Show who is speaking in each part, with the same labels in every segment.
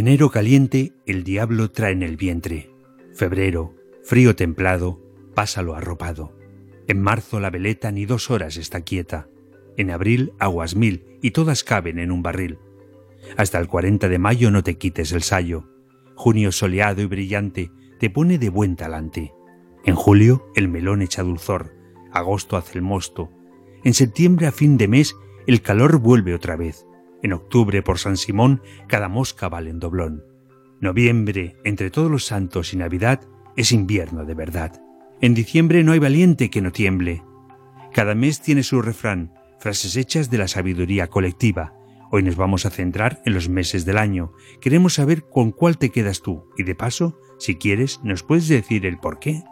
Speaker 1: Enero caliente, el diablo trae en el vientre. Febrero, frío templado, pásalo arropado. En marzo la veleta ni dos horas está quieta. En abril aguas mil y todas caben en un barril. Hasta el 40 de mayo no te quites el sayo. Junio soleado y brillante te pone de buen talante. En julio el melón echa dulzor, agosto hace el mosto. En septiembre a fin de mes el calor vuelve otra vez. En octubre por San Simón cada mosca vale en doblón. Noviembre, entre todos los santos y Navidad, es invierno de verdad. En diciembre no hay valiente que no tiemble. Cada mes tiene su refrán, frases hechas de la sabiduría colectiva. Hoy nos vamos a centrar en los meses del año. Queremos saber con cuál te quedas tú y de paso, si quieres, nos puedes decir el por qué.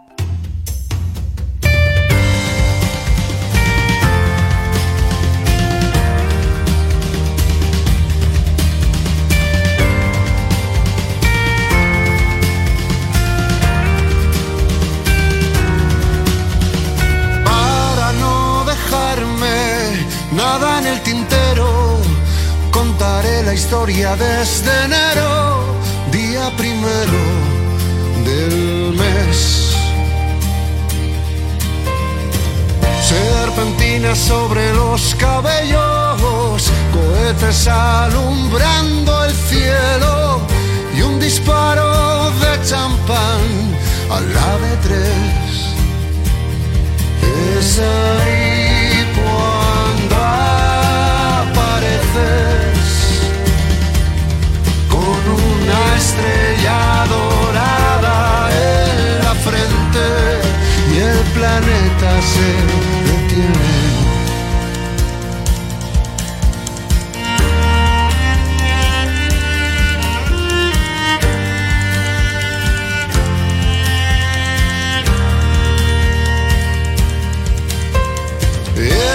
Speaker 2: Contaré la historia desde enero, día primero del mes. Serpentinas sobre los cabellos, cohetes alumbrando el cielo y un disparo de champán a la de tres. Es ahí cuando apareces estrella dorada en la frente y el planeta se detiene.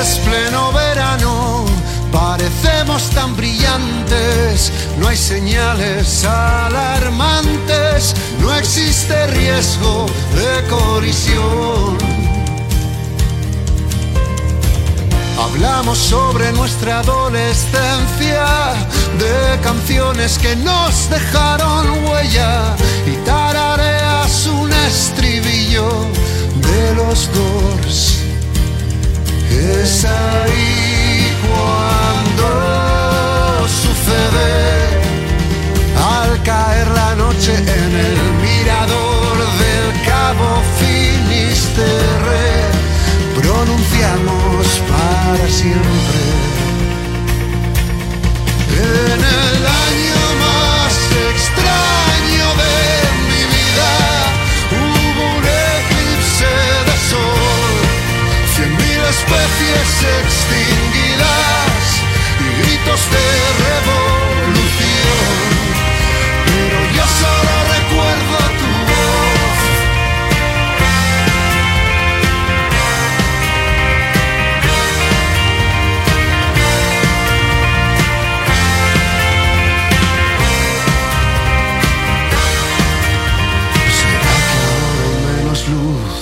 Speaker 2: Es pleno verano, parecemos tan brillantes, no hay señales alarmantes, no existe riesgo de colisión. Hablamos sobre nuestra adolescencia, de canciones que nos dejaron huella y tarareas un estribillo de los dos. Es ahí cuando al caer la noche en el mirador del cabo Finisterre. Pronunciamos para siempre. En el año más extraño de mi vida hubo un eclipse de sol. Cien mil especies extinguidas y de revolución. Pero yo solo recuerdo tu voz. ¿Será que ahora hay menos luz?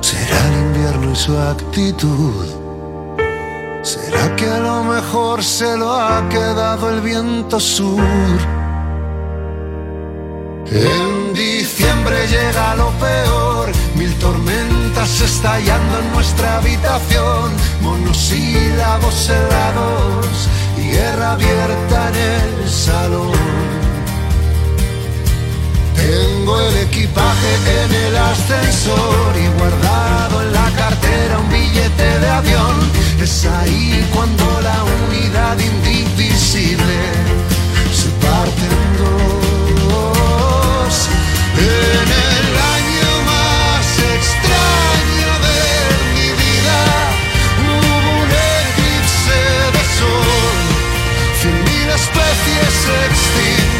Speaker 2: ¿Será el invierno y su actitud? ¿Será ¿Será que a lo mejor se lo ha quedado el viento sur? En diciembre llega lo peor, mil tormentas estallando en nuestra habitación, monosílabos helados y guerra abierta en el salón. Tengo el equipaje en el ascensor y guardado en la cartera un billete de avión. Es ahí cuando la unidad indivisible se parte en dos. En el año más extraño de mi vida hubo un eclipse de sol, cien mil especies extinguidas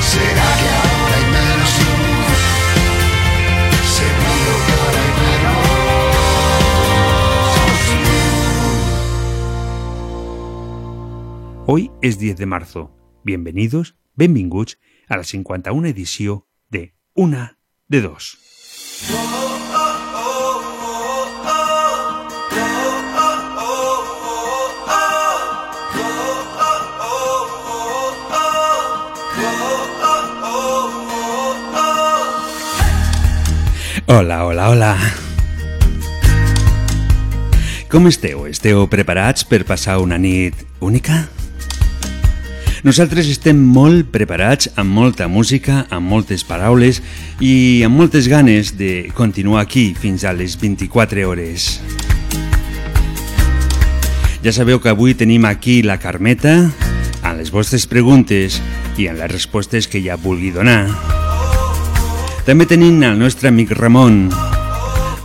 Speaker 2: ¿Será que ahora hay menos.
Speaker 1: Hoy és 10 de marzo. Bienvenidos, benvinguts a la 51 edició de Una de Dos. Hola, hola, hola. Com esteu? Esteu preparats per passar una nit única? Nosaltres estem molt preparats amb molta música, amb moltes paraules i amb moltes ganes de continuar aquí fins a les 24 hores. Ja sabeu que avui tenim aquí la Carmeta amb les vostres preguntes i amb les respostes que ja vulgui donar. També tenim el nostre amic Ramon.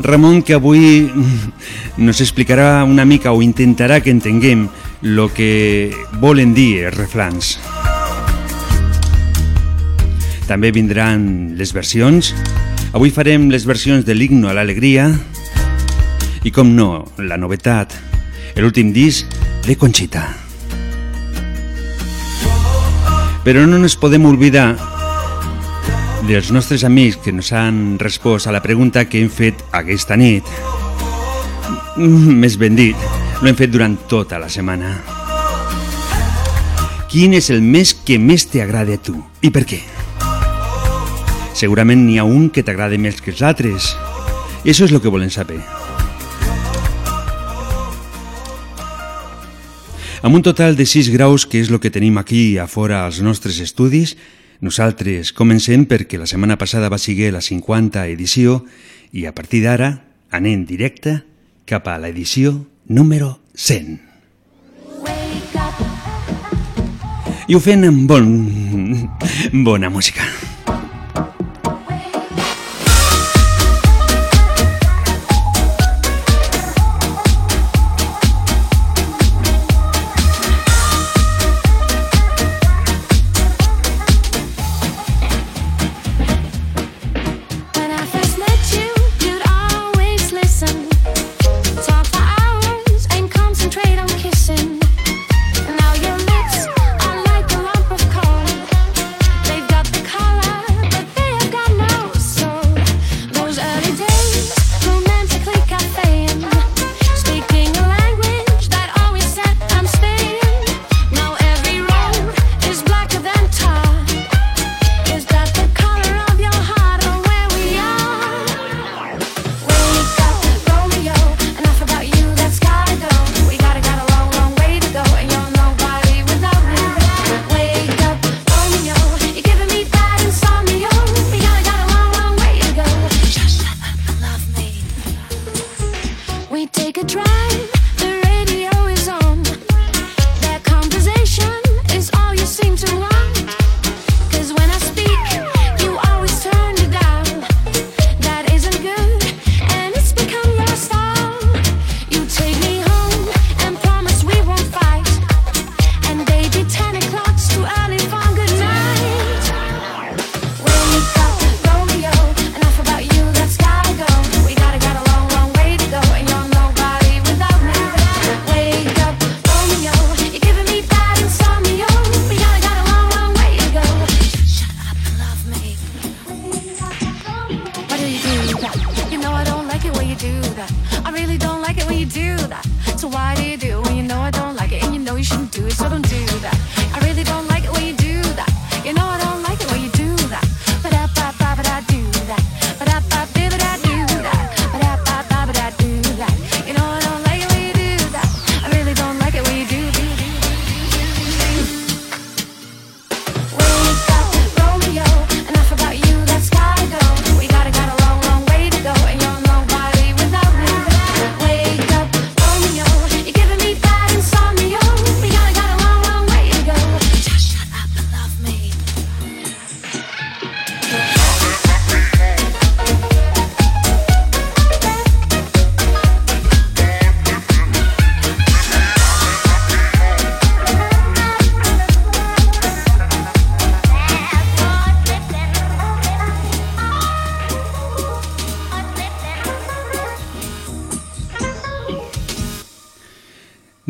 Speaker 1: Ramon que avui nos explicarà una mica o intentarà que entenguem lo que volen dir els refrans. També vindran les versions. Avui farem les versions de l'Himno a l'Alegria i, com no, la novetat, l'últim disc de Conchita. Però no ens podem oblidar dels nostres amics que ens han respost a la pregunta que hem fet aquesta nit. Mm, Més ben dit, lo hem fet durant tota la setmana. Quin és el mes que més t'agrada a tu i per què? Segurament n'hi ha un que t'agrada més que els altres. Això és el que volem saber. Amb un total de 6 graus, que és el que tenim aquí a fora als nostres estudis, nosaltres comencem perquè la setmana passada va seguir la 50 edició i a partir d'ara anem directe cap a l'edició número 100. I ho fem amb bon... bona música.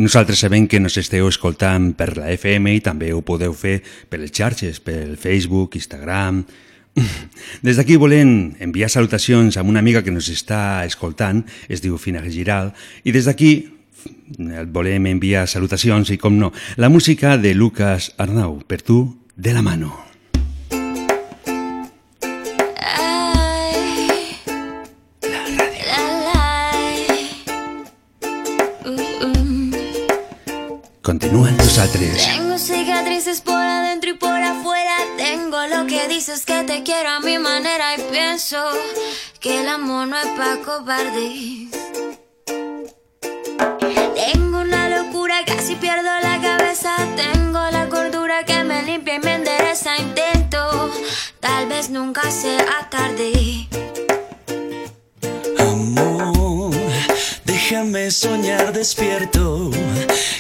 Speaker 1: Nosaltres sabem que nos esteu escoltant per la FM i també ho podeu fer per les xarxes, per Facebook, Instagram... Des d'aquí volem enviar salutacions a una amiga que nos està escoltant, es diu Fina Giral, i des d'aquí et volem enviar salutacions i, com no, la música de Lucas Arnau, per tu, de la mano.
Speaker 3: Uh.
Speaker 1: Continua amb nosaltres.
Speaker 3: Tengo cicatrices por adentro y por afuera. Tengo lo que dices que te quiero a mi manera. Y pienso que el amor no es pa' cobardes. Tengo una locura, casi pierdo la cabeza. Tengo la cordura que me limpia y me endereza. Intento, tal vez nunca sea tarde.
Speaker 4: Amor, déjame soñar despierto,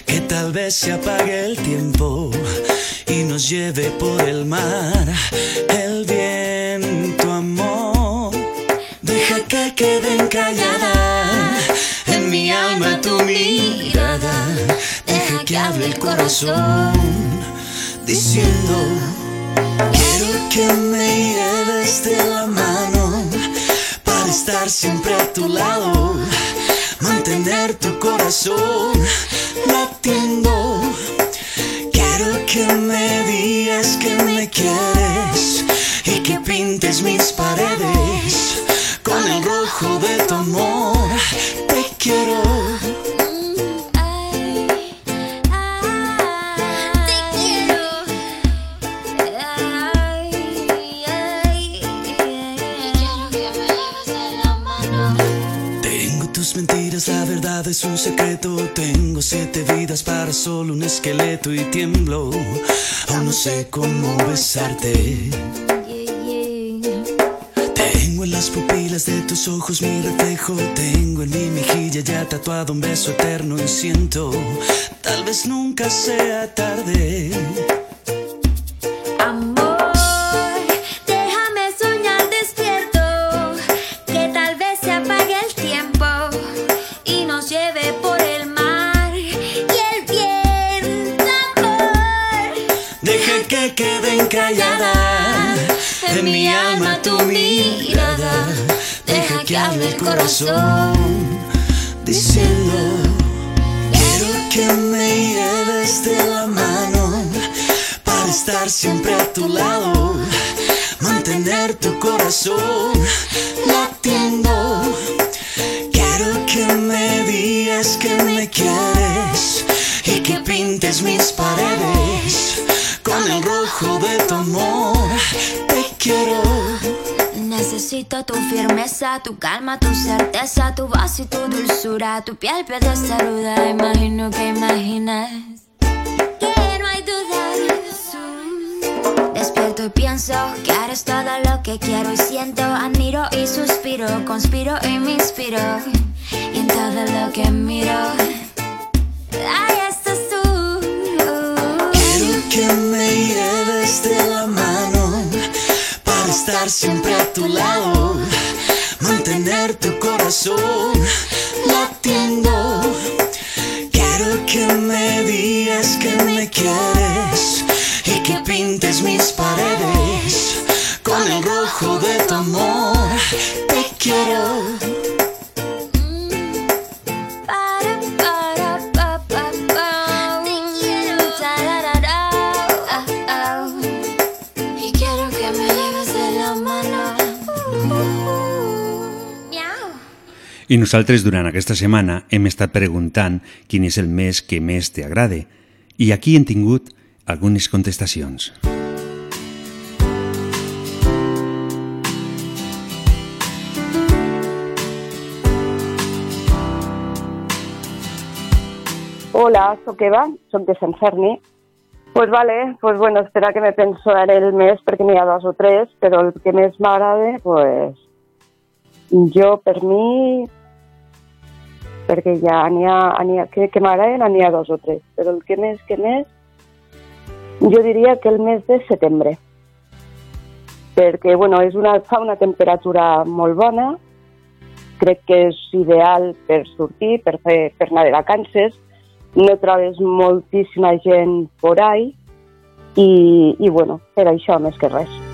Speaker 4: que tal vez se apague el tiempo y nos lleve por el mar el viento, amor. Deja que quede encallada en mi alma tu mirada, deja que hable el corazón diciendo, quiero que me lleves de la mano para estar siempre a tu lado, mantener tu corazón latiendo. Quiero que me digas que me quieres y que pintes mis paredes con el rojo de tu amor. Te quiero.
Speaker 3: La
Speaker 4: verdad es un secreto. Tengo siete vidas para solo un esqueleto y tiemblo. Aún no sé cómo besarte. Tengo en las pupilas de tus ojos mi reflejo. Tengo en mi mejilla ya tatuado un beso eterno y siento. Tal vez nunca sea tarde.
Speaker 3: Amor,
Speaker 4: encallada en mi alma tu mirada. Deja que hable el corazón diciendo: Quiero que me lleves de la mano para estar siempre a tu lado, mantener tu corazón latiendo. Quiero que me digas que me quieres y que pintes mis paredes con el rojo de tu amor. Te quiero.
Speaker 3: Necesito tu firmeza, tu calma, tu certeza, tu voz y tu dulzura, tu piel pierde saluda, imagino que imaginas que no hay dudas. Despierto y pienso que eres todo lo que quiero y siento, admiro y suspiro, conspiro y me inspiro, en todo lo que miro.
Speaker 4: Quiero que me lleves de la mano para estar siempre a tu lado, mantener tu corazón latiendo. Quiero que me digas que me quieres
Speaker 5: I nosaltres durant aquesta setmana hem estat preguntant quin és el mes que més t'agrade i aquí hem tingut algunes contestacions.
Speaker 6: Hola, sóc Eva, sóc de Sant Ferni. Pues vale, pues bueno, espera que me penso en el mes perquè n'hi ha dos o tres, però el que més m'agrada, pues jo per mi, perquè ja n'hi ha, ha, que, que m'agrada n'hi ha dos o tres, però el que més, que més, jo diria que el mes de setembre, perquè bueno, és una, fa una temperatura molt bona, crec que és ideal per sortir, per, fer, per anar de vacances, no trobes moltíssima gent por ahí i, i bueno, per això més que res.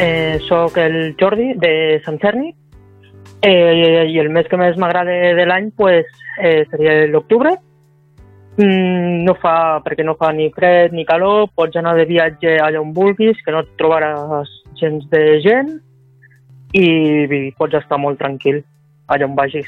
Speaker 7: Eh, soc el Jordi de Sant Cerni eh, i el mes que més m'agrada de l'any pues, eh, seria l'octubre. Mm, no fa, perquè no fa ni fred ni calor, pots anar de viatge allà on vulguis, que no et trobaràs gens de gent i, i pots estar molt tranquil allà on vagis.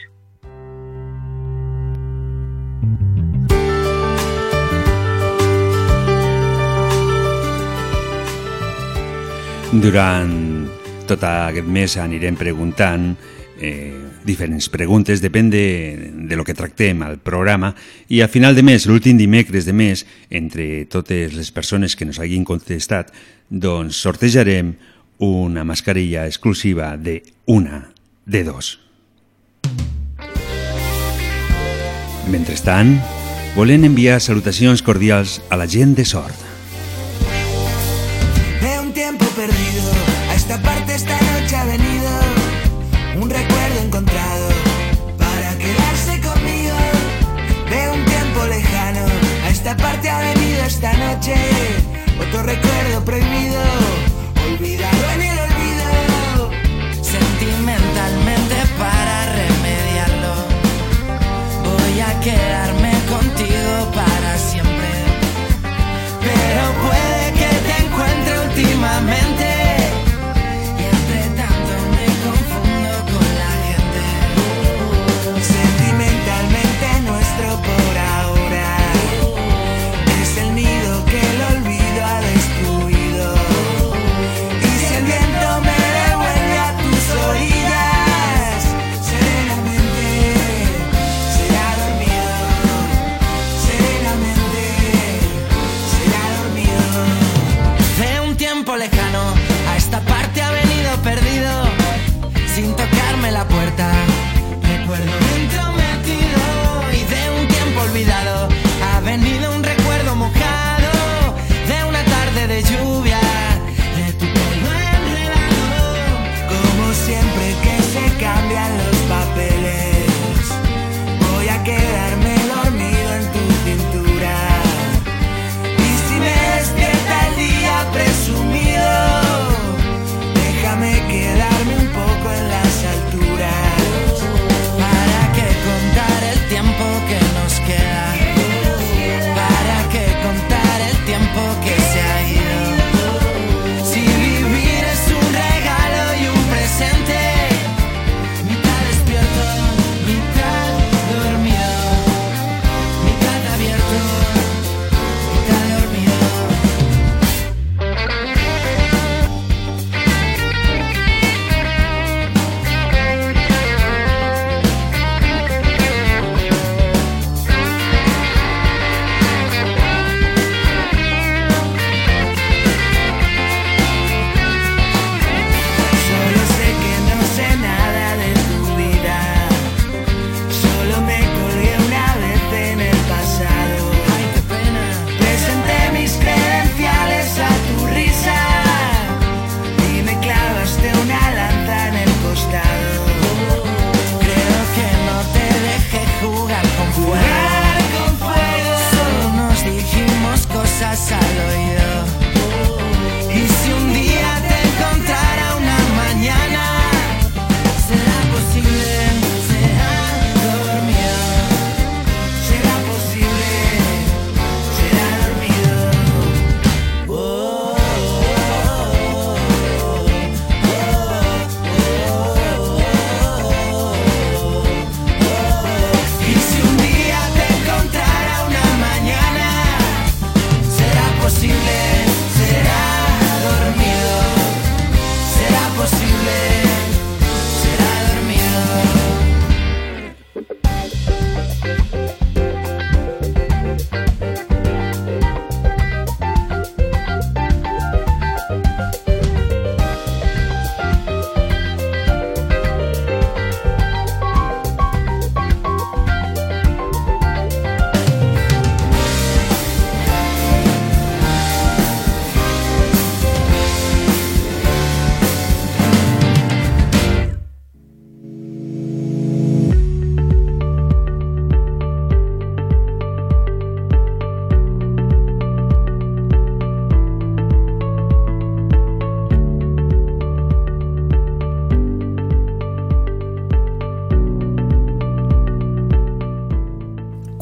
Speaker 5: Durant tot aquest mes anirem preguntant eh, diferents preguntes, depèn de, de lo que tractem al programa i a final de mes, l'últim dimecres de mes, entre totes les persones que nos hagin contestat, doncs sortejarem una mascarilla exclusiva de una, de dos. Mentrestant, volen enviar salutacions cordials a la gent de sort.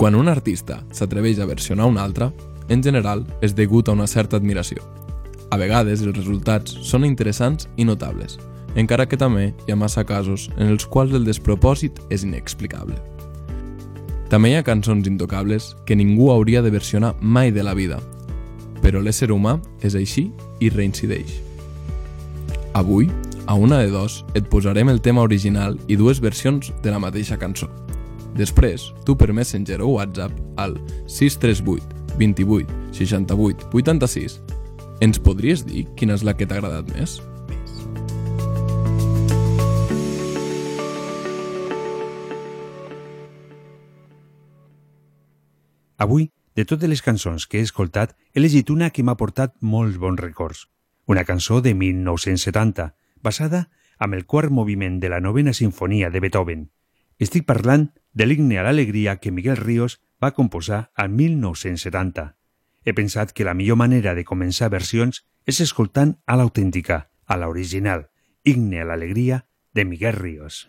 Speaker 8: Quan un artista s'atreveix a versionar un altre, en general és degut a una certa admiració. A vegades els resultats són interessants i notables, encara que també hi ha massa casos en els quals el despropòsit és inexplicable. També hi ha cançons intocables que ningú hauria de versionar mai de la vida, però l'ésser humà és així i reincideix. Avui, a una de dos, et posarem el tema original i dues versions de la mateixa cançó. Després, tu per Messenger o WhatsApp al 638 28 68 86 ens podries dir quina és la que t'ha agradat més?
Speaker 9: Avui, de totes les cançons que he escoltat, he elegit una que m'ha portat molts bons records. Una cançó de 1970, basada amb el quart moviment de la novena sinfonia de Beethoven. Estic parlant de l'Igne a l'alegria que Miguel Ríos va composar al 1970. He pensat que la millor manera de començar versions és escoltant a l'autèntica, a l'original, Igne a l'alegria de Miguel Ríos.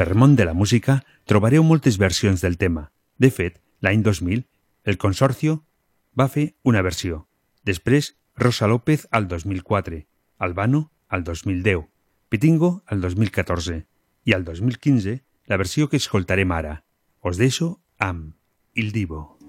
Speaker 9: Per món de la música trobareu moltes versions del tema. De fet, l'any 2000, el Consorcio va fer una versió. Després, Rosa López al 2004, Albano al 2010, Pitingo al 2014 i al 2015 la versió que escoltarem ara. Os deixo amb Il Divo.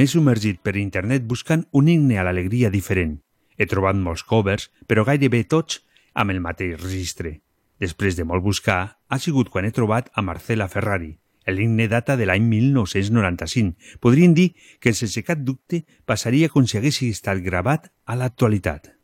Speaker 1: M'he submergit per internet buscant un himne a l'alegria diferent. He trobat molts covers, però gairebé tots amb el mateix registre. Després de molt buscar, ha sigut quan he trobat a Marcela Ferrari. L'himne data de l'any 1995. Podrien dir que sense cap dubte passaria com si hagués estat gravat a l'actualitat.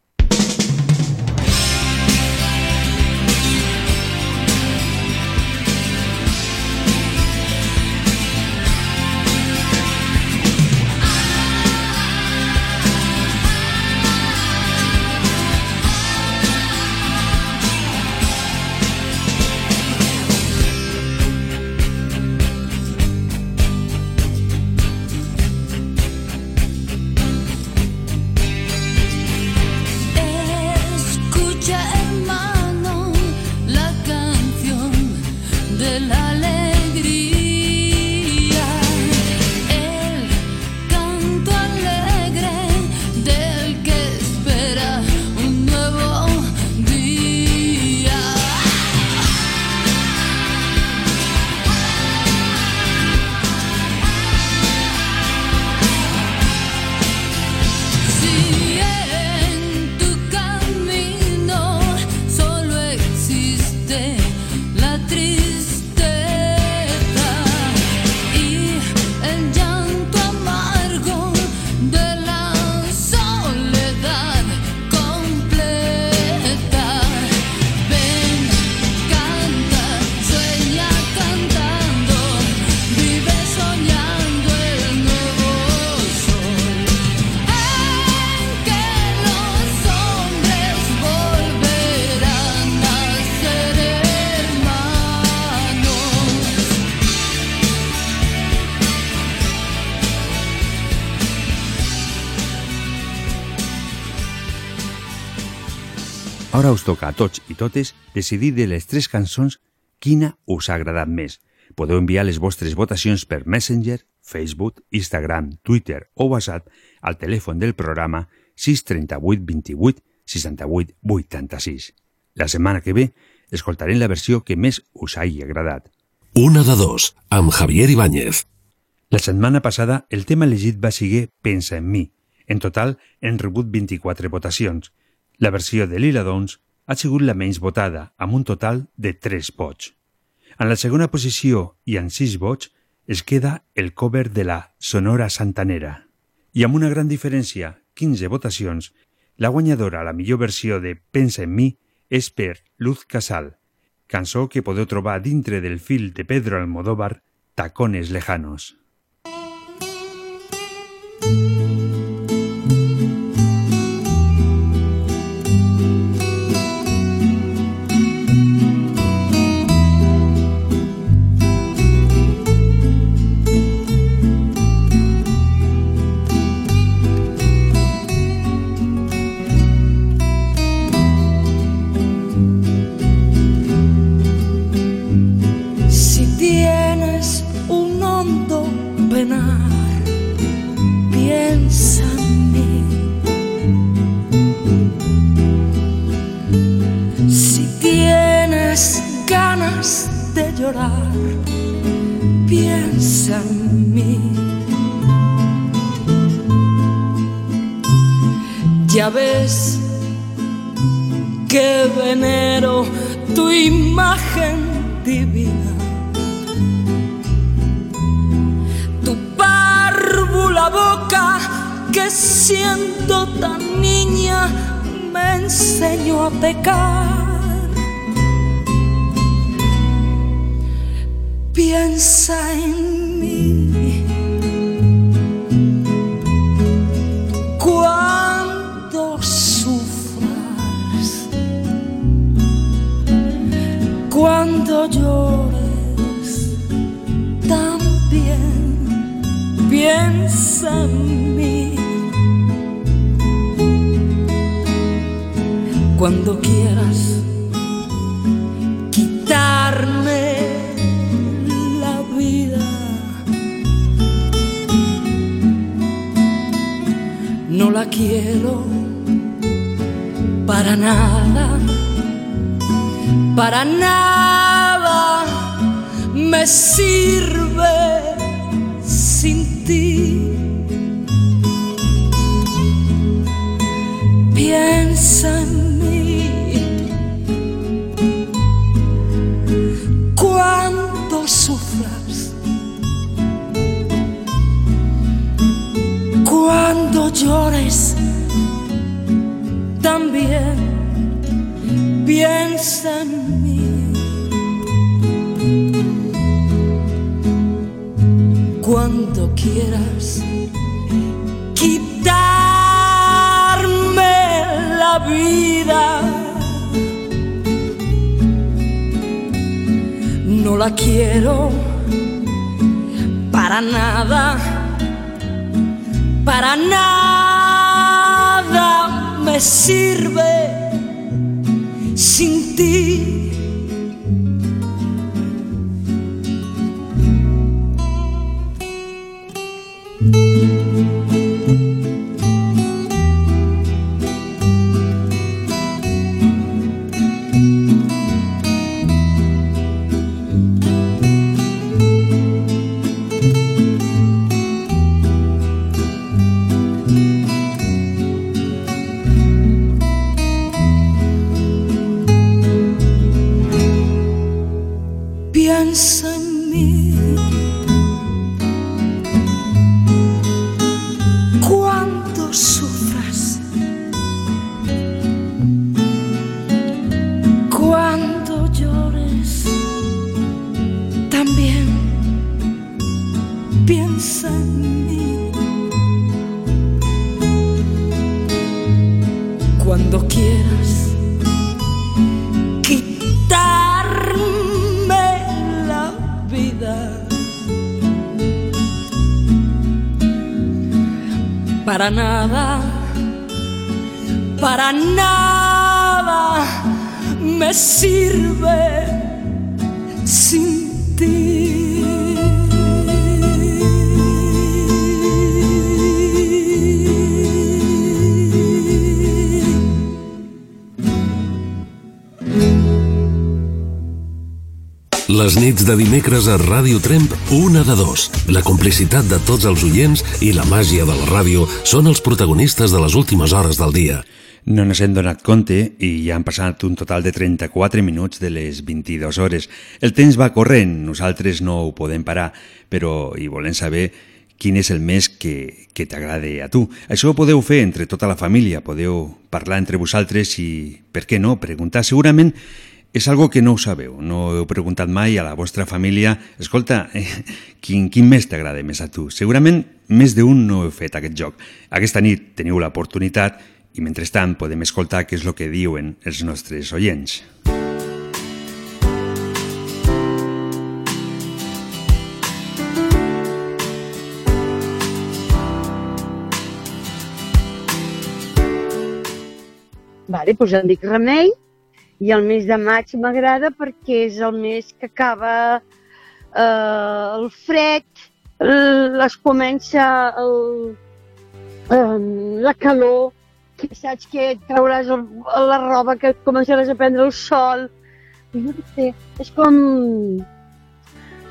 Speaker 1: Tots i totes decidir de les tres cançons quina us ha agradat més. Podeu enviar les vostres votacions per Messenger, Facebook, Instagram, Twitter o WhatsApp al telèfon del programa 638 28 68 86. La setmana que ve escoltarem la versió que més us hagi agradat.
Speaker 10: Una de dos, amb Javier Ibáñez.
Speaker 1: La setmana passada el tema elegit va seguir Pensa en mi. En total hem rebut 24 votacions. La versió de Lila Downs ha sigut la menys votada, amb un total de 3 vots. En la segona posició i amb 6 vots es queda el cover de la Sonora Santanera. I amb una gran diferència, 15 votacions, la guanyadora a la millor versió de Pensa en mi és per Luz Casal, cançó que podeu trobar dintre del fil de Pedro Almodóvar Tacones lejanos.
Speaker 11: Para nada me sirve sin ti.
Speaker 10: Les nits de dimecres a Ràdio Tremp, una de dos. La complicitat de tots els oients i la màgia de la ràdio són els protagonistes de les últimes hores del dia.
Speaker 1: No ens hem donat compte i ja han passat un total de 34 minuts de les 22 hores. El temps va corrent, nosaltres no ho podem parar, però hi volem saber quin és el mes que, que t'agrada a tu. Això ho podeu fer entre tota la família, podeu parlar entre vosaltres i, per què no, preguntar. Segurament és algo que no ho sabeu, no heu preguntat mai a la vostra família escolta, eh, quin, quin mes t'agrada més a tu? Segurament més d'un no heu fet aquest joc. Aquesta nit teniu l'oportunitat i mentrestant podem escoltar què és el que diuen els nostres oients.
Speaker 12: Vale, doncs em dic Remei i el mes de maig m'agrada perquè és el mes que acaba eh, el fred, es comença el, eh, la calor, que saps que et trauràs el, la roba, que començaràs a prendre el sol. I no sé, és com...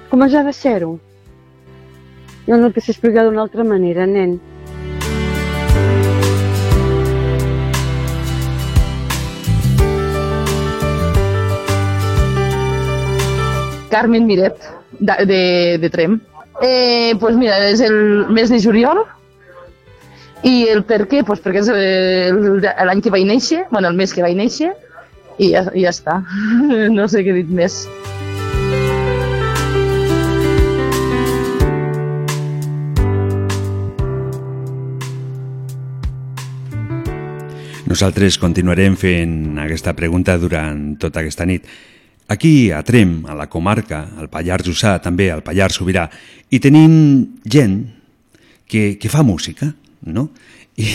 Speaker 12: com has de ser-ho. Jo no que sé explicar d'una altra manera, nen.
Speaker 13: Carmen Miret, de, de, de Trem. Eh, pues mira, és el mes de juliol i el per què? Pues perquè és l'any que vaig néixer, bueno, el mes que vaig néixer i ja, i ja està. No sé què he dit més.
Speaker 1: Nosaltres continuarem fent aquesta pregunta durant tota aquesta nit. Aquí, a Trem, a la comarca, al Pallars Jussà, també al Pallars Sobirà, hi tenim gent que, que fa música, no? I,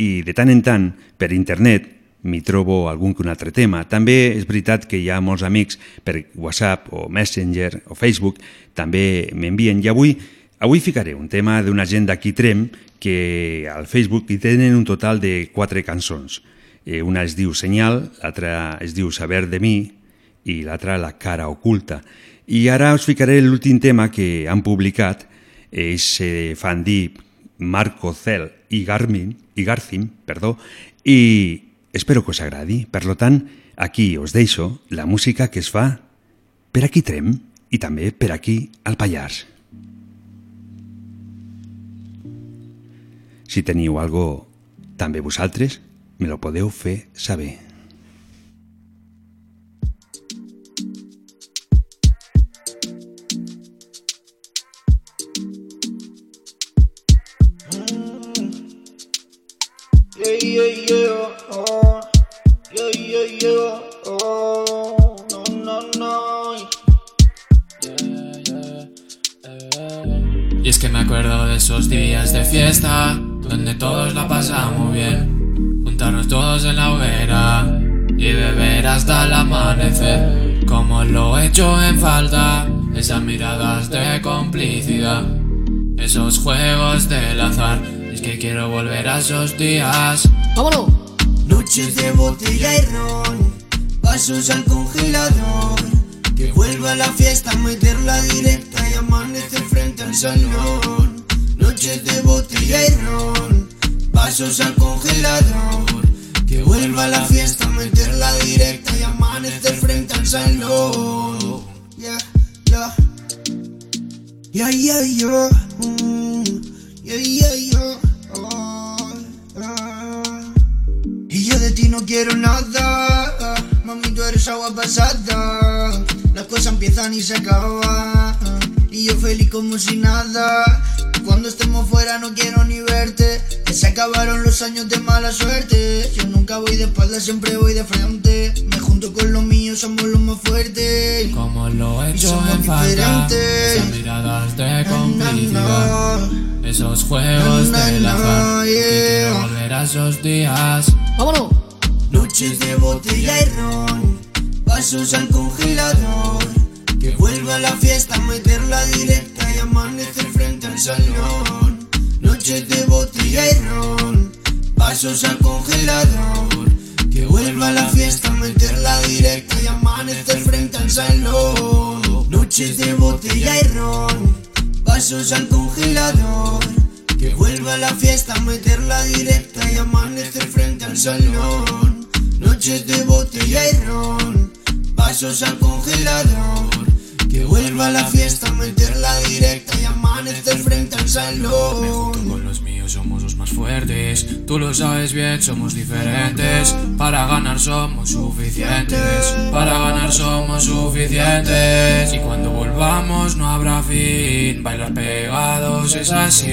Speaker 1: I de tant en tant, per internet, m'hi trobo algun que un altre tema. També és veritat que hi ha molts amics per WhatsApp o Messenger o Facebook també m'envien i avui avui ficaré un tema d'una gent d'aquí Trem que al Facebook hi tenen un total de quatre cançons. Eh, una es diu Senyal, l'altra es diu Saber de mi i l'altra La cara oculta. I ara us ficaré l'últim tema que han publicat. Ells se fan dir Marco Cel i Garmin, i Garcim, perdó, i espero que us agradi. Per tant, aquí us deixo la música que es fa per aquí Trem i també per aquí al Pallars. Si teniu algo també vosaltres, me lo podeu fer saber.
Speaker 14: Y es que me acuerdo de esos días de fiesta donde todos la pasamos bien. Juntarnos todos en la hoguera y beber hasta el amanecer. Como lo he hecho en falta, esas miradas de complicidad, esos juegos del azar. Es que quiero volver a esos días.
Speaker 4: ¡Vámonos! Noches de botella y ron, pasos al congelador. Que vuelva la fiesta, meterla directa y amanecer frente al salón. Noches de botella y ron, pasos al congelador. Que vuelva la fiesta, meterla directa y amanecer frente al salón. Yeah, yeah. Yeah, yeah, yeah. Mm. Yeah, yeah, yeah. De ti no quiero nada. Mami, tú eres agua pasada. Las cosas empiezan y se acaban. Y yo feliz como si nada. Cuando estemos fuera no quiero ni verte. Que se acabaron los años de mala suerte. Yo nunca voy de espalda, siempre voy de frente. Me junto con los míos, somos los más fuertes.
Speaker 14: Como lo he
Speaker 4: Y
Speaker 14: hecho
Speaker 4: somos
Speaker 14: en falta,
Speaker 4: diferentes.
Speaker 14: esas miradas de complicidad, esos juegos
Speaker 4: Na, na,
Speaker 14: del
Speaker 4: na,
Speaker 14: azar. Que
Speaker 4: yeah.
Speaker 14: quiero volver a esos días.
Speaker 4: ¡Vámonos! Noches de botella y ron, pasos al congelador. Que vuelva la fiesta, meterla directa y amanecer frente al salón. Noches de botella y ron, pasos al congelador. Que vuelva la fiesta, meterla directa y amanecer frente al salón. Noches de botella y ron, pasos al congelador. Que vuelva la fiesta, meterla directa y amanecer frente al salón. Noches de botella y ron, pasos al congelador. Que vuelva la fiesta, meterla directa y amanecer frente al salón.
Speaker 14: Con los míos somos los más fuertes. Tú lo sabes bien, somos diferentes. Para ganar somos suficientes. Para ganar somos suficientes. Y cuando volvamos no habrá fin. Bailar pegados es así.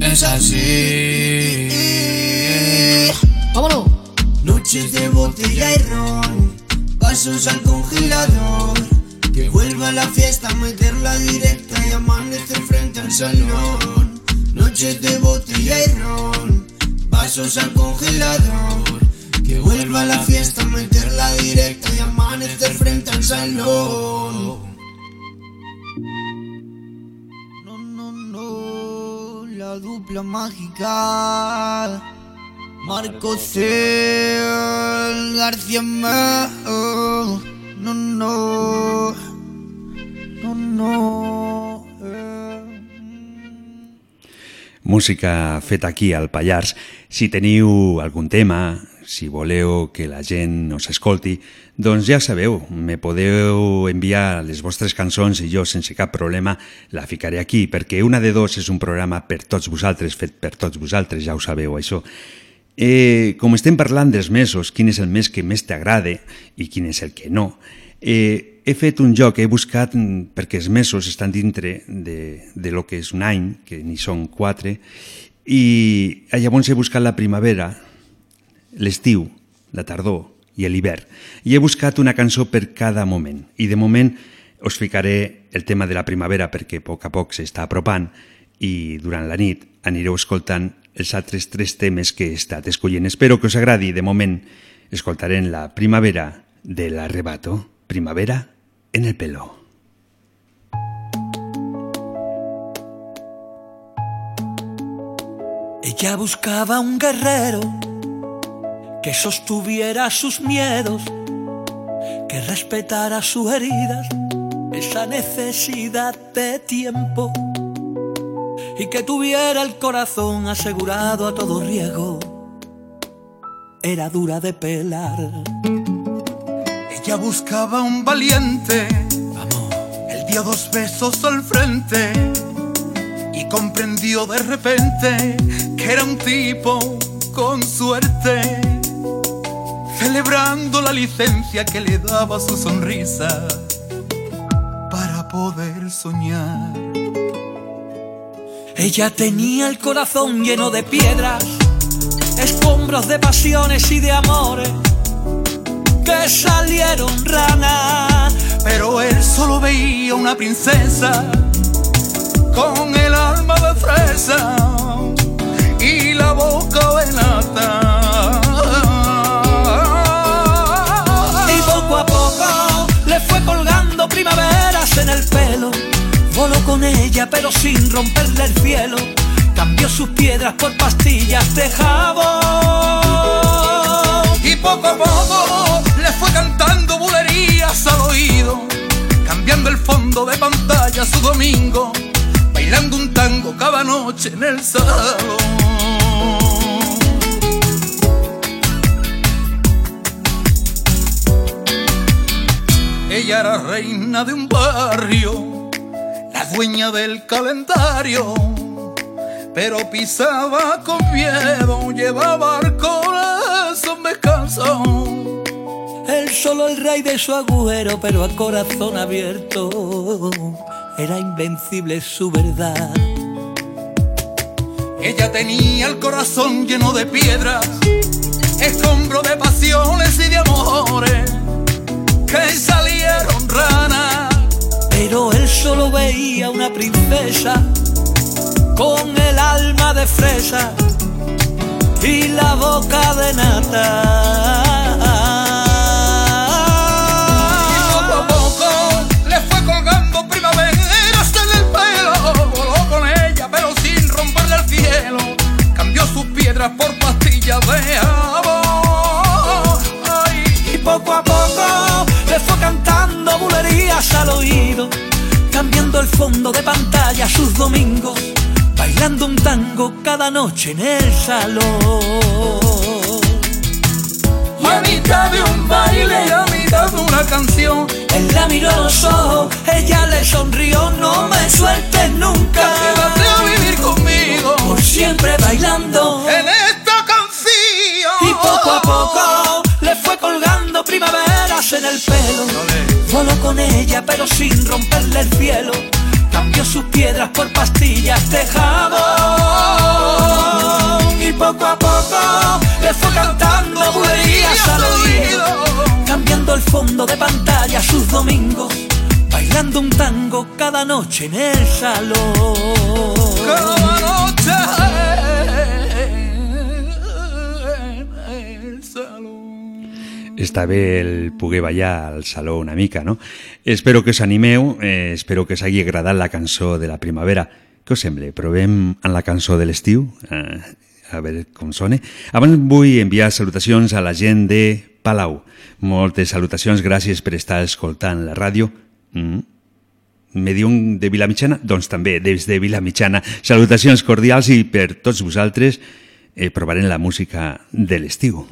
Speaker 14: Es así.
Speaker 4: ¡Vámonos! Noches de botella y ron, pasos al congelador. Que vuelva la fiesta, meterla directa y amanecer frente al salón. Noches de botella y ron, pasos al congelador. Que vuelva la fiesta, meterla directa y amanecer frente al salón. No, no, no, la dupla mágica. Marco Cel, García Meo. No, no, no, no.
Speaker 1: Música feta aquí al Pallars. Si teniu algun tema, si voleu que la gent us escolti, doncs ja sabeu, me podeu enviar les vostres cançons i jo sense cap problema la ficaré aquí, perquè una de dos és un programa per tots vosaltres, fet per tots vosaltres, ja ho sabeu això. Eh, com estem parlant dels mesos, quin és el mes que més t'agrada i quin és el que no, eh, he fet un joc, he buscat, mm, perquè els mesos estan dintre de, de lo que és un any, que n'hi són quatre, i llavors he buscat la primavera, l'estiu, la tardor i l'hivern. I he buscat una cançó per cada moment. I de moment us ficaré el tema de la primavera perquè a poc a poc s'està apropant i durant la nit anireu escoltant els altres tres temes que he estat. Espero que us agradi. De moment, escoltarem la primavera de l'arrebato. Primavera en el pelo.
Speaker 15: Ella buscaba un guerrero que sostuviera sus miedos, que respetara sus heridas, esa necesidad de tiempo y que tuviera el corazón asegurado a todo riesgo. Era dura de pelar.
Speaker 16: Ella buscaba un valiente. Él dio dos besos al frente y comprendió de repente que era un tipo con suerte, celebrando la licencia que le daba su sonrisa para poder soñar.
Speaker 15: Ella tenía el corazón lleno de piedras, escombros de pasiones y de amores que salieron ranas.
Speaker 16: Pero él solo veía una princesa con el alma de fresa y la boca de nata.
Speaker 15: Y poco a poco le fue colgando primaveras en el pelo. Voló con ella pero sin romperle el cielo. Cambió sus piedras por pastillas de jabón.
Speaker 16: Y poco a poco le fue cantando bulerías al oído, cambiando el fondo de pantalla su domingo, bailando un tango cada noche en el salón. Ella era reina de un barrio, dueña del calendario, pero pisaba con miedo, llevaba el corazón descanso.
Speaker 15: Él solo el rey de su agujero, pero a corazón abierto. Era invencible su verdad.
Speaker 16: Ella tenía el corazón lleno de piedras, escombro de pasiones y de amores que salieron ranas.
Speaker 15: Pero él solo veía una princesa con el alma de fresa y la boca de nata.
Speaker 16: Y poco a
Speaker 15: bulerías al oído, cambiando el fondo de pantalla sus domingos, bailando un tango cada noche en el salón.
Speaker 16: a mitad de un baile, a mitad de una canción.
Speaker 15: Él la miró a los ojos, ella le sonrió, no me sueltes nunca.
Speaker 16: Quédate a vivir conmigo.
Speaker 15: Por siempre bailando
Speaker 16: en esta canción.
Speaker 15: Y poco a poco le fue colgando primaveras en el pelo. Voló con ella, pero sin romperle el cielo. Cambió sus piedras por pastillas de jabón. Y poco a poco le fue cantando bulerías al oído. Cambiando el fondo de pantalla sus domingos. Bailando un tango cada noche en el salón.
Speaker 16: Cada noche
Speaker 1: Està bé el poder ballar al saló una mica, no? Espero que us animeu, eh, espero que us hagi agradat la cançó de la primavera. Què us sembla? Provem en la cançó de l'estiu? Eh, a veure com sona. Abans vull enviar salutacions a la gent de Palau. Moltes salutacions, gràcies per estar escoltant la ràdio. Mm. Me diuen de Vilamitjana? Doncs també, des de Vilamitjana. Salutacions cordials i per tots vosaltres eh, provarem la música de l'estiu.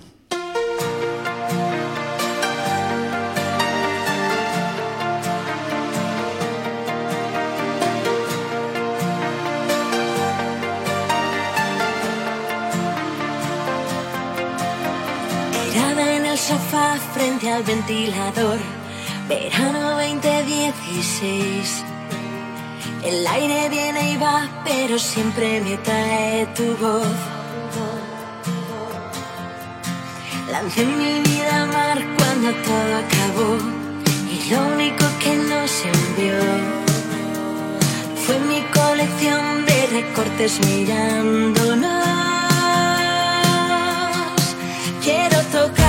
Speaker 17: ventilador, verano 2016. El aire viene y va, pero siempre me trae tu voz. Lancé mi vida al mar cuando todo acabó y lo único que nos envió fue mi colección de recortes mirándonos. Quiero tocar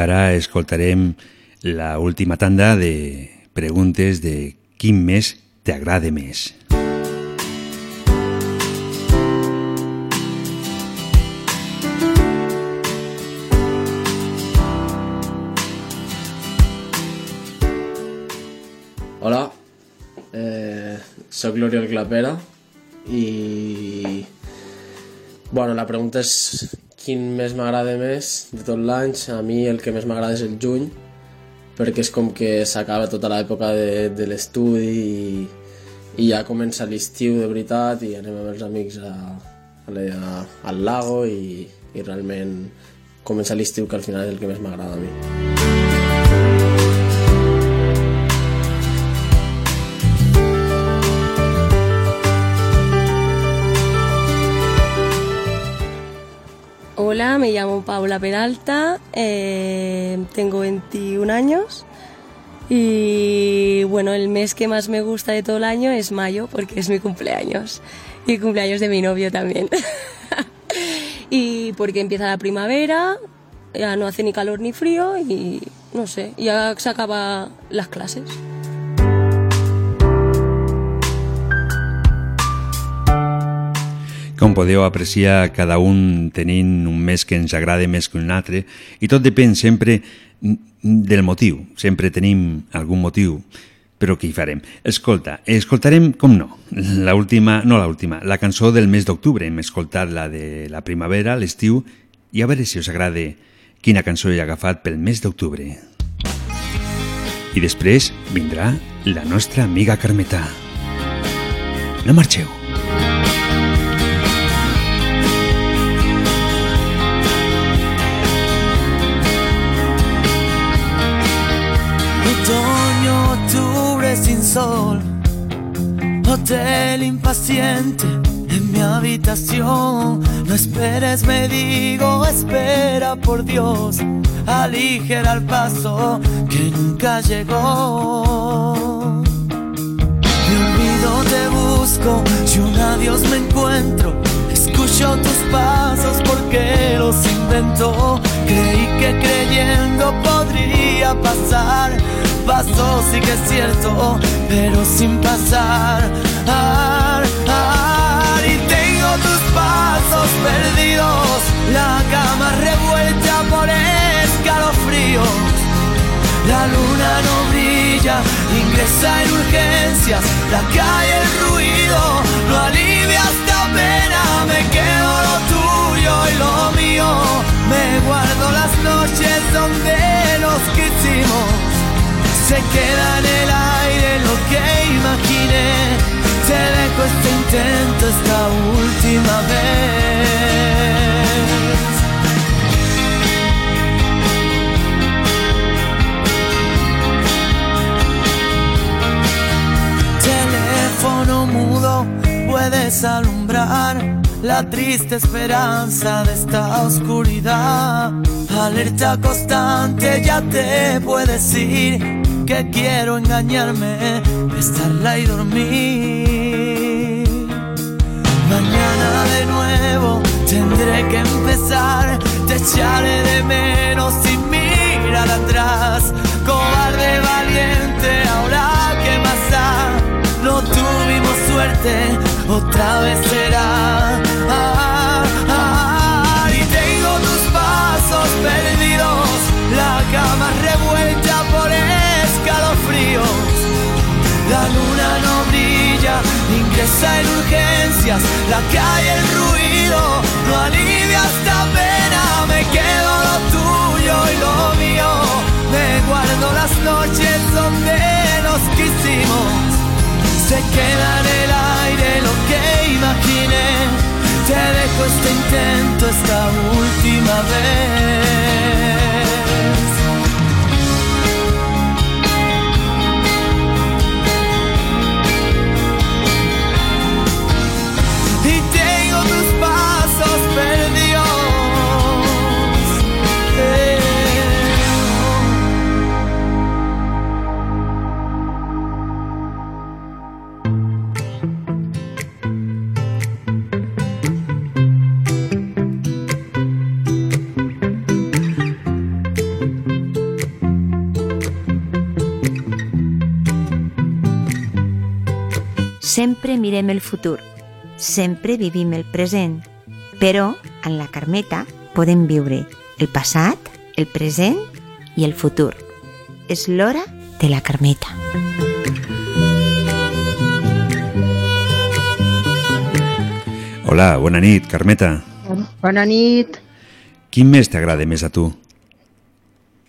Speaker 1: ara escoltarem la última tanda de preguntes de quin mes t'agrada més.
Speaker 18: Hola, eh, soc l'Oriol Clapera i... Bueno, la pregunta és quin mes m'agrada més de tot l'any. A mi el que més m'agrada és el juny perquè és com que s'acaba tota l'època de, de l'estudi i, i ja comença l'estiu de veritat i anem amb els amics a, a, la- al lago i, i realment comença l'estiu que al final és el que més m'agrada a mi.
Speaker 19: Me llamo Paula Peralta, eh, tengo 21 años y bueno, el mes que más me gusta de todo el año es mayo porque es mi cumpleaños y el cumpleaños de mi novio también. y porque empieza la primavera, ya no hace ni calor ni frío y no sé, ya se acaban las clases.
Speaker 1: Com podeu apreciar, cada un tenim un mes que ens agrada més que un altre i tot depèn sempre del motiu. Sempre tenim algun motiu, però què hi farem? Escolta, escoltarem, com no, la última, no la última, la cançó del mes d'octubre. Hem escoltat la de la primavera, l'estiu, i a veure si us agrada quina cançó he agafat pel mes d'octubre. I després vindrà la nostra amiga Carmetà. No marxeu.
Speaker 20: Sol, hotel impaciente en mi habitación. No esperes, me digo, espera por Dios, aligera el paso que nunca llegó. Me olvido, te busco, si un adiós me encuentro, escucho tus pasos porque los inventó. Creí a pasar. Pasó, sí que es cierto, pero sin pasar. Ar, ar, y tengo tus pasos perdidos, la cama revuelta por escalofríos. La luna no brilla, ingresa en urgencias, la calle el ruido no alivia esta pena, me quedo lo tuyo y lo mío, me guardo las noches donde nos quisimos, se queda en el aire lo que imaginé, te dejo este intento esta última vez. teléfono mudo puedes alumbrar la triste esperanza de esta oscuridad. Alerta constante ya te puedes ir que quiero engañarme, estarla y dormir. Mañana de nuevo tendré que empezar, te echaré de menos sin mirar atrás. Cobarde valiente, ahora que más da, no tuvimos suerte, otra vez será. Luna no brilla, ingresa en urgencias, la calle el ruido no alivia esta pena, me quedo lo tuyo y lo mío, me guardo las noches donde nos quisimos, se queda en el aire lo que imaginé, te dejo este intento esta última vez.
Speaker 21: Sempre mirem el futur, sempre vivim el present, però en la Carmeta podem viure el passat, el present i el futur. És l'hora de la Carmeta.
Speaker 1: Hola, bona nit, Carmeta.
Speaker 22: Bona nit.
Speaker 1: Quin mes t'agrada més a tu?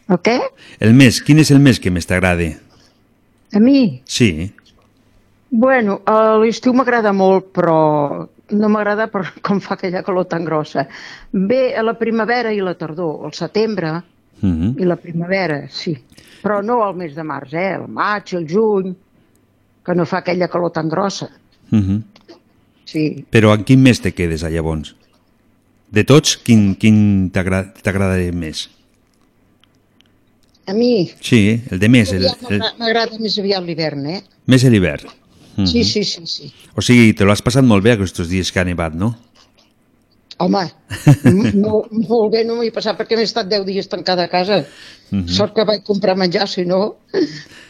Speaker 22: El què?
Speaker 1: El mes, quin és el mes que més t'agrada?
Speaker 22: A mi?
Speaker 1: Sí.
Speaker 22: Bueno, a l'estiu m'agrada molt, però no m'agrada per com fa aquella calor tan grossa. Bé, a la primavera i la tardor, al setembre
Speaker 1: Mm -hmm.
Speaker 22: i la primavera, sí. Però no al mes de març, eh? El maig, el juny, que no fa aquella calor tan grossa.
Speaker 1: Mm -hmm.
Speaker 22: Sí.
Speaker 1: Però en quin mes te quedes, llavors? De tots, quin, quin t'agra- t'agrada més?
Speaker 22: A mi
Speaker 1: Sí, el de més, el, el,
Speaker 22: m'agra- m'agrada més aviat l'hivern, eh?
Speaker 1: més a
Speaker 22: Sí, sí, sí, sí.
Speaker 1: O sigui, te l'has passat molt bé aquests dies que ha nevat, no?
Speaker 22: Home, m- no, molt bé no m'hi he passat perquè m'he estat 10 dies tancada a casa.
Speaker 1: Mhm.
Speaker 22: Sort que vaig comprar menjar, si no...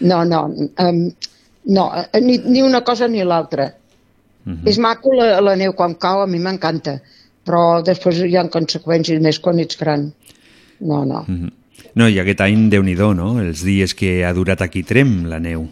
Speaker 22: No, no, um, no ni, ni una cosa ni l'altra.
Speaker 1: Mhm.
Speaker 22: És maco la, la neu quan cau, a mi m'encanta, però després hi ha conseqüències més quan ets gran. No, no.
Speaker 1: Mhm. No, i aquest any, déu nhi no? Els dies que ha durat aquí Trem, la neu.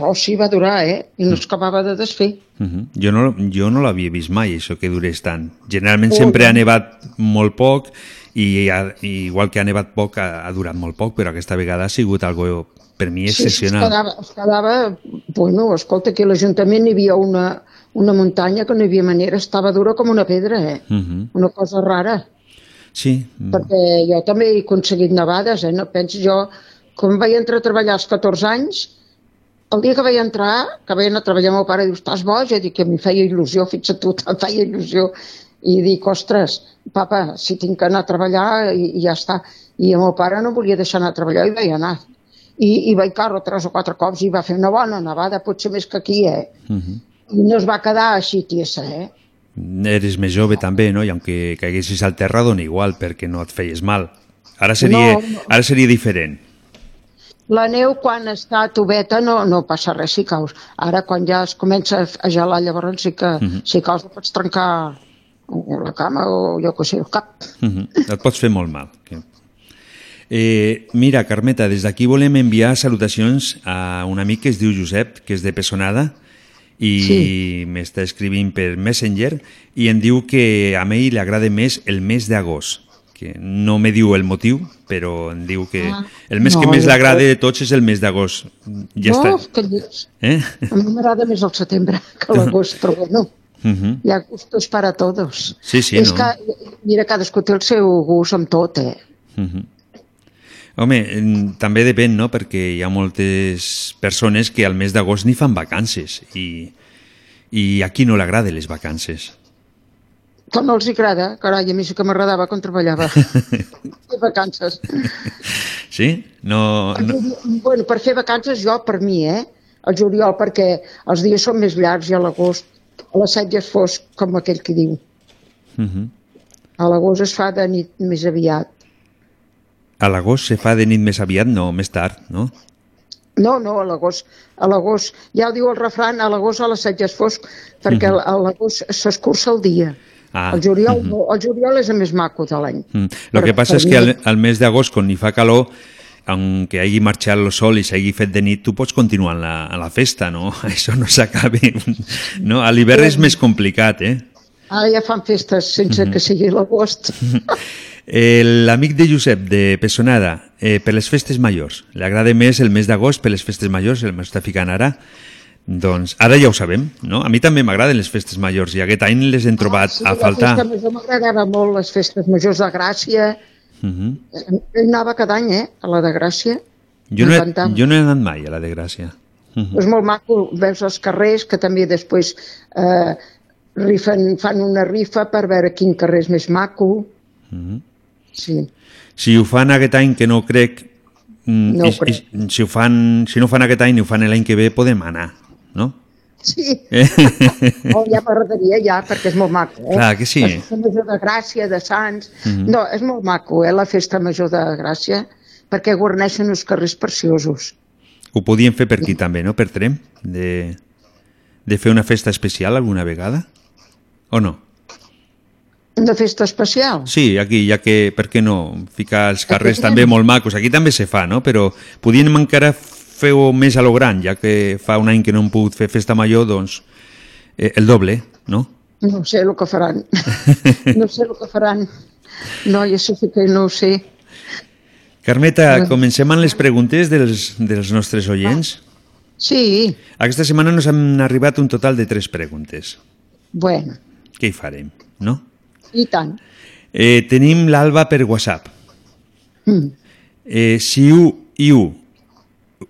Speaker 22: Oh, sí, va durar, eh? I no es acabava de desfer.
Speaker 1: Mhm. Jo no, jo no l'havia vist mai, això que durés tant. Generalment
Speaker 22: Oh,
Speaker 1: sempre ha nevat molt poc i, ha, i igual que ha nevat poc ha, ha durat molt poc, però aquesta vegada ha sigut algo per mi
Speaker 22: Sí, sí, es
Speaker 1: excepcional.
Speaker 22: quedava, es quedava... Bueno, escolta, a l'Ajuntament hi havia una, una muntanya que no hi havia manera, estava dura com una pedra, eh?
Speaker 1: Mhm.
Speaker 22: Una cosa rara.
Speaker 1: Sí, mm.
Speaker 22: perquè jo també he aconseguit nevades, eh? no penso jo, quan vaig entrar a treballar als 14 anys, el dia que vaig entrar, que anar a treballar, el meu pare diu, estàs boja? Dic que a mi feia il·lusió, fixa't tu, em feia il·lusió. I dic, ostres, papa, si tinc que anar a treballar i, i ja està. I el meu pare no volia deixar anar a treballar i vaig anar. I, i vaig carro tres o quatre cops i va fer una bona nevada, potser més que aquí, eh?
Speaker 1: Mhm.
Speaker 22: I no es va quedar així tiesa, eh?
Speaker 1: Eres més jove també, no? I aunque caiguessis al terra dona igual perquè no et feies mal. Ara seria,
Speaker 22: No, no.
Speaker 1: ara seria diferent.
Speaker 22: La neu, quan està tubeta, no, no passa res, si caus. Ara, quan ja es comença a gelar, llavors sí que,
Speaker 1: Mhm.
Speaker 22: si caus, no pots trencar la cama o jo què sé, el cap.
Speaker 1: Mhm. Et pots fer molt mal. Que- Eh, mira, Carmeta, des d'aquí volem enviar salutacions a un amic que es diu Josep, que és de Pessonada, i
Speaker 22: Sí.
Speaker 1: m'està escrivint per Messenger i em diu que a ell li agrada més el mes d'agost que no me diu el motiu, però em diu que
Speaker 22: Ah.
Speaker 1: el mes
Speaker 22: No,
Speaker 1: que més l'agrada de tots és el mes d'agost. Ja
Speaker 22: no,
Speaker 1: està.
Speaker 22: que.
Speaker 1: Eh?
Speaker 22: A mi m'agrada més el setembre que l'agost, però bueno,
Speaker 1: Mhm.
Speaker 22: hi ha gustos para todos.
Speaker 1: Sí, sí,
Speaker 22: és
Speaker 1: no?
Speaker 22: que, mira, cadascú té el seu gust amb tot, eh?
Speaker 1: Mhm. Home, em, també depèn, no?, perquè hi ha moltes persones que al mes d'agost ni fan vacances i, i a qui no l'agrada les vacances.
Speaker 22: Que no els agrada, carai, a mi sí que m'agradava quan treballava. fer vacances.
Speaker 1: Sí? No, no...
Speaker 22: Bueno, per fer vacances jo, per mi, eh? El juliol, perquè els dies són més llargs i a l'agost a les set ja és fosc, com aquell que diu.
Speaker 1: Mhm.
Speaker 22: A l'agost es fa de nit més aviat.
Speaker 1: A l'agost se fa de nit més aviat, no, més tard, no?
Speaker 22: No, no, a l'agost, a l'agost, ja ho diu el refran, a l'agost a les set ja és fosc, perquè
Speaker 1: Mhm.
Speaker 22: a l'agost s'escurça el dia.
Speaker 1: Ah,
Speaker 22: el juliol,
Speaker 1: mhm.
Speaker 22: no, el juliol és el més maco de l'any.
Speaker 1: Mm. Lo que passa és que al, al mes d'agost, quan hi fa calor, aunque hagi marxat el sol i s'hagi fet de nit, tu pots continuar en la, en la festa, no? Això no s'acaba. No? A l'hivern és més complicat, eh?
Speaker 22: Ara ja fan festes sense
Speaker 1: Mhm.
Speaker 22: que sigui l'agost.
Speaker 1: L'amic de Josep, de Pessonada, eh, per les festes majors. Li agrada més el mes d'agost per les festes majors, el m'està ficant ara. Doncs ara ja ho sabem, no? A mi també m'agraden les festes majors i aquest any les hem trobat
Speaker 22: Sí,
Speaker 1: a
Speaker 22: la
Speaker 1: faltar.
Speaker 22: festa major m'agradava molt, les festes majors de Gràcia.
Speaker 1: Mhm.
Speaker 22: Hi anava cada any, eh, a la de Gràcia.
Speaker 1: Jo, no he, jo no he anat mai a la de Gràcia. Mhm.
Speaker 22: És molt maco, veus els carrers, que també després eh, rifen, fan una rifa per veure quin carrer és més maco.
Speaker 1: Mhm.
Speaker 22: Sí.
Speaker 1: Si ho fan aquest any, que no crec, mm,
Speaker 22: No
Speaker 1: i, i, si, ho fan, si no ho fan aquest any i ho fan l'any que ve, podem anar, no?
Speaker 22: Sí.
Speaker 1: Eh?
Speaker 22: Oh, ja m'agradaria, ja, perquè és molt maco. Eh?
Speaker 1: Clar que sí.
Speaker 22: La festa major de Gràcia, de Sants...
Speaker 1: Mhm.
Speaker 22: No, és molt maco, eh, la festa major de Gràcia, perquè guarneixen uns carrers preciosos.
Speaker 1: Ho podíem fer per aquí també, no? Per Trem? De, de fer una festa especial alguna vegada? O no?
Speaker 22: Una festa especial.
Speaker 1: Sí, aquí, ja que, per què no, ficar els carrers també molt macos. Aquí també se fa, no? Però podíem encara feu més a lo gran, ja que fa un any que no hem pogut fer festa major, doncs eh, el doble, no?
Speaker 22: No sé el que faran. No sé el que faran. No, i això sí que no ho sé.
Speaker 1: Carmeta, comencem amb les preguntes dels, dels nostres oients.
Speaker 22: Sí.
Speaker 1: Aquesta setmana ens han arribat un total de tres preguntes.
Speaker 22: Bueno.
Speaker 1: Què hi farem, no?
Speaker 22: I tant.
Speaker 1: Eh, tenim l'Alba per WhatsApp.
Speaker 22: Mm.
Speaker 1: Eh, si u, u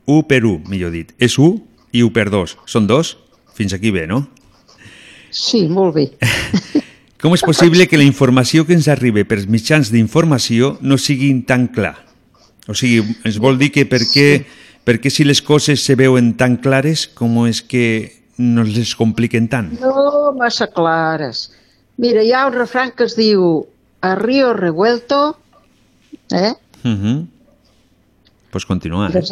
Speaker 1: 1 per 1, millor dit. És 1 i 1 per 2. Són dos? Fins aquí bé, no?
Speaker 22: Sí, molt bé.
Speaker 1: Com és possible que la informació que ens arriba per mitjans d'informació no siguin tan clar? O sigui, ens vol dir que per què, sí. per què si les coses se veuen tan clares, com és que no les compliquen tant?
Speaker 22: No massa clares. Mira, hi ha un refrán que es diu a río revuelto, eh?
Speaker 1: Uh -huh Pues continua.
Speaker 22: Ja
Speaker 1: Eh?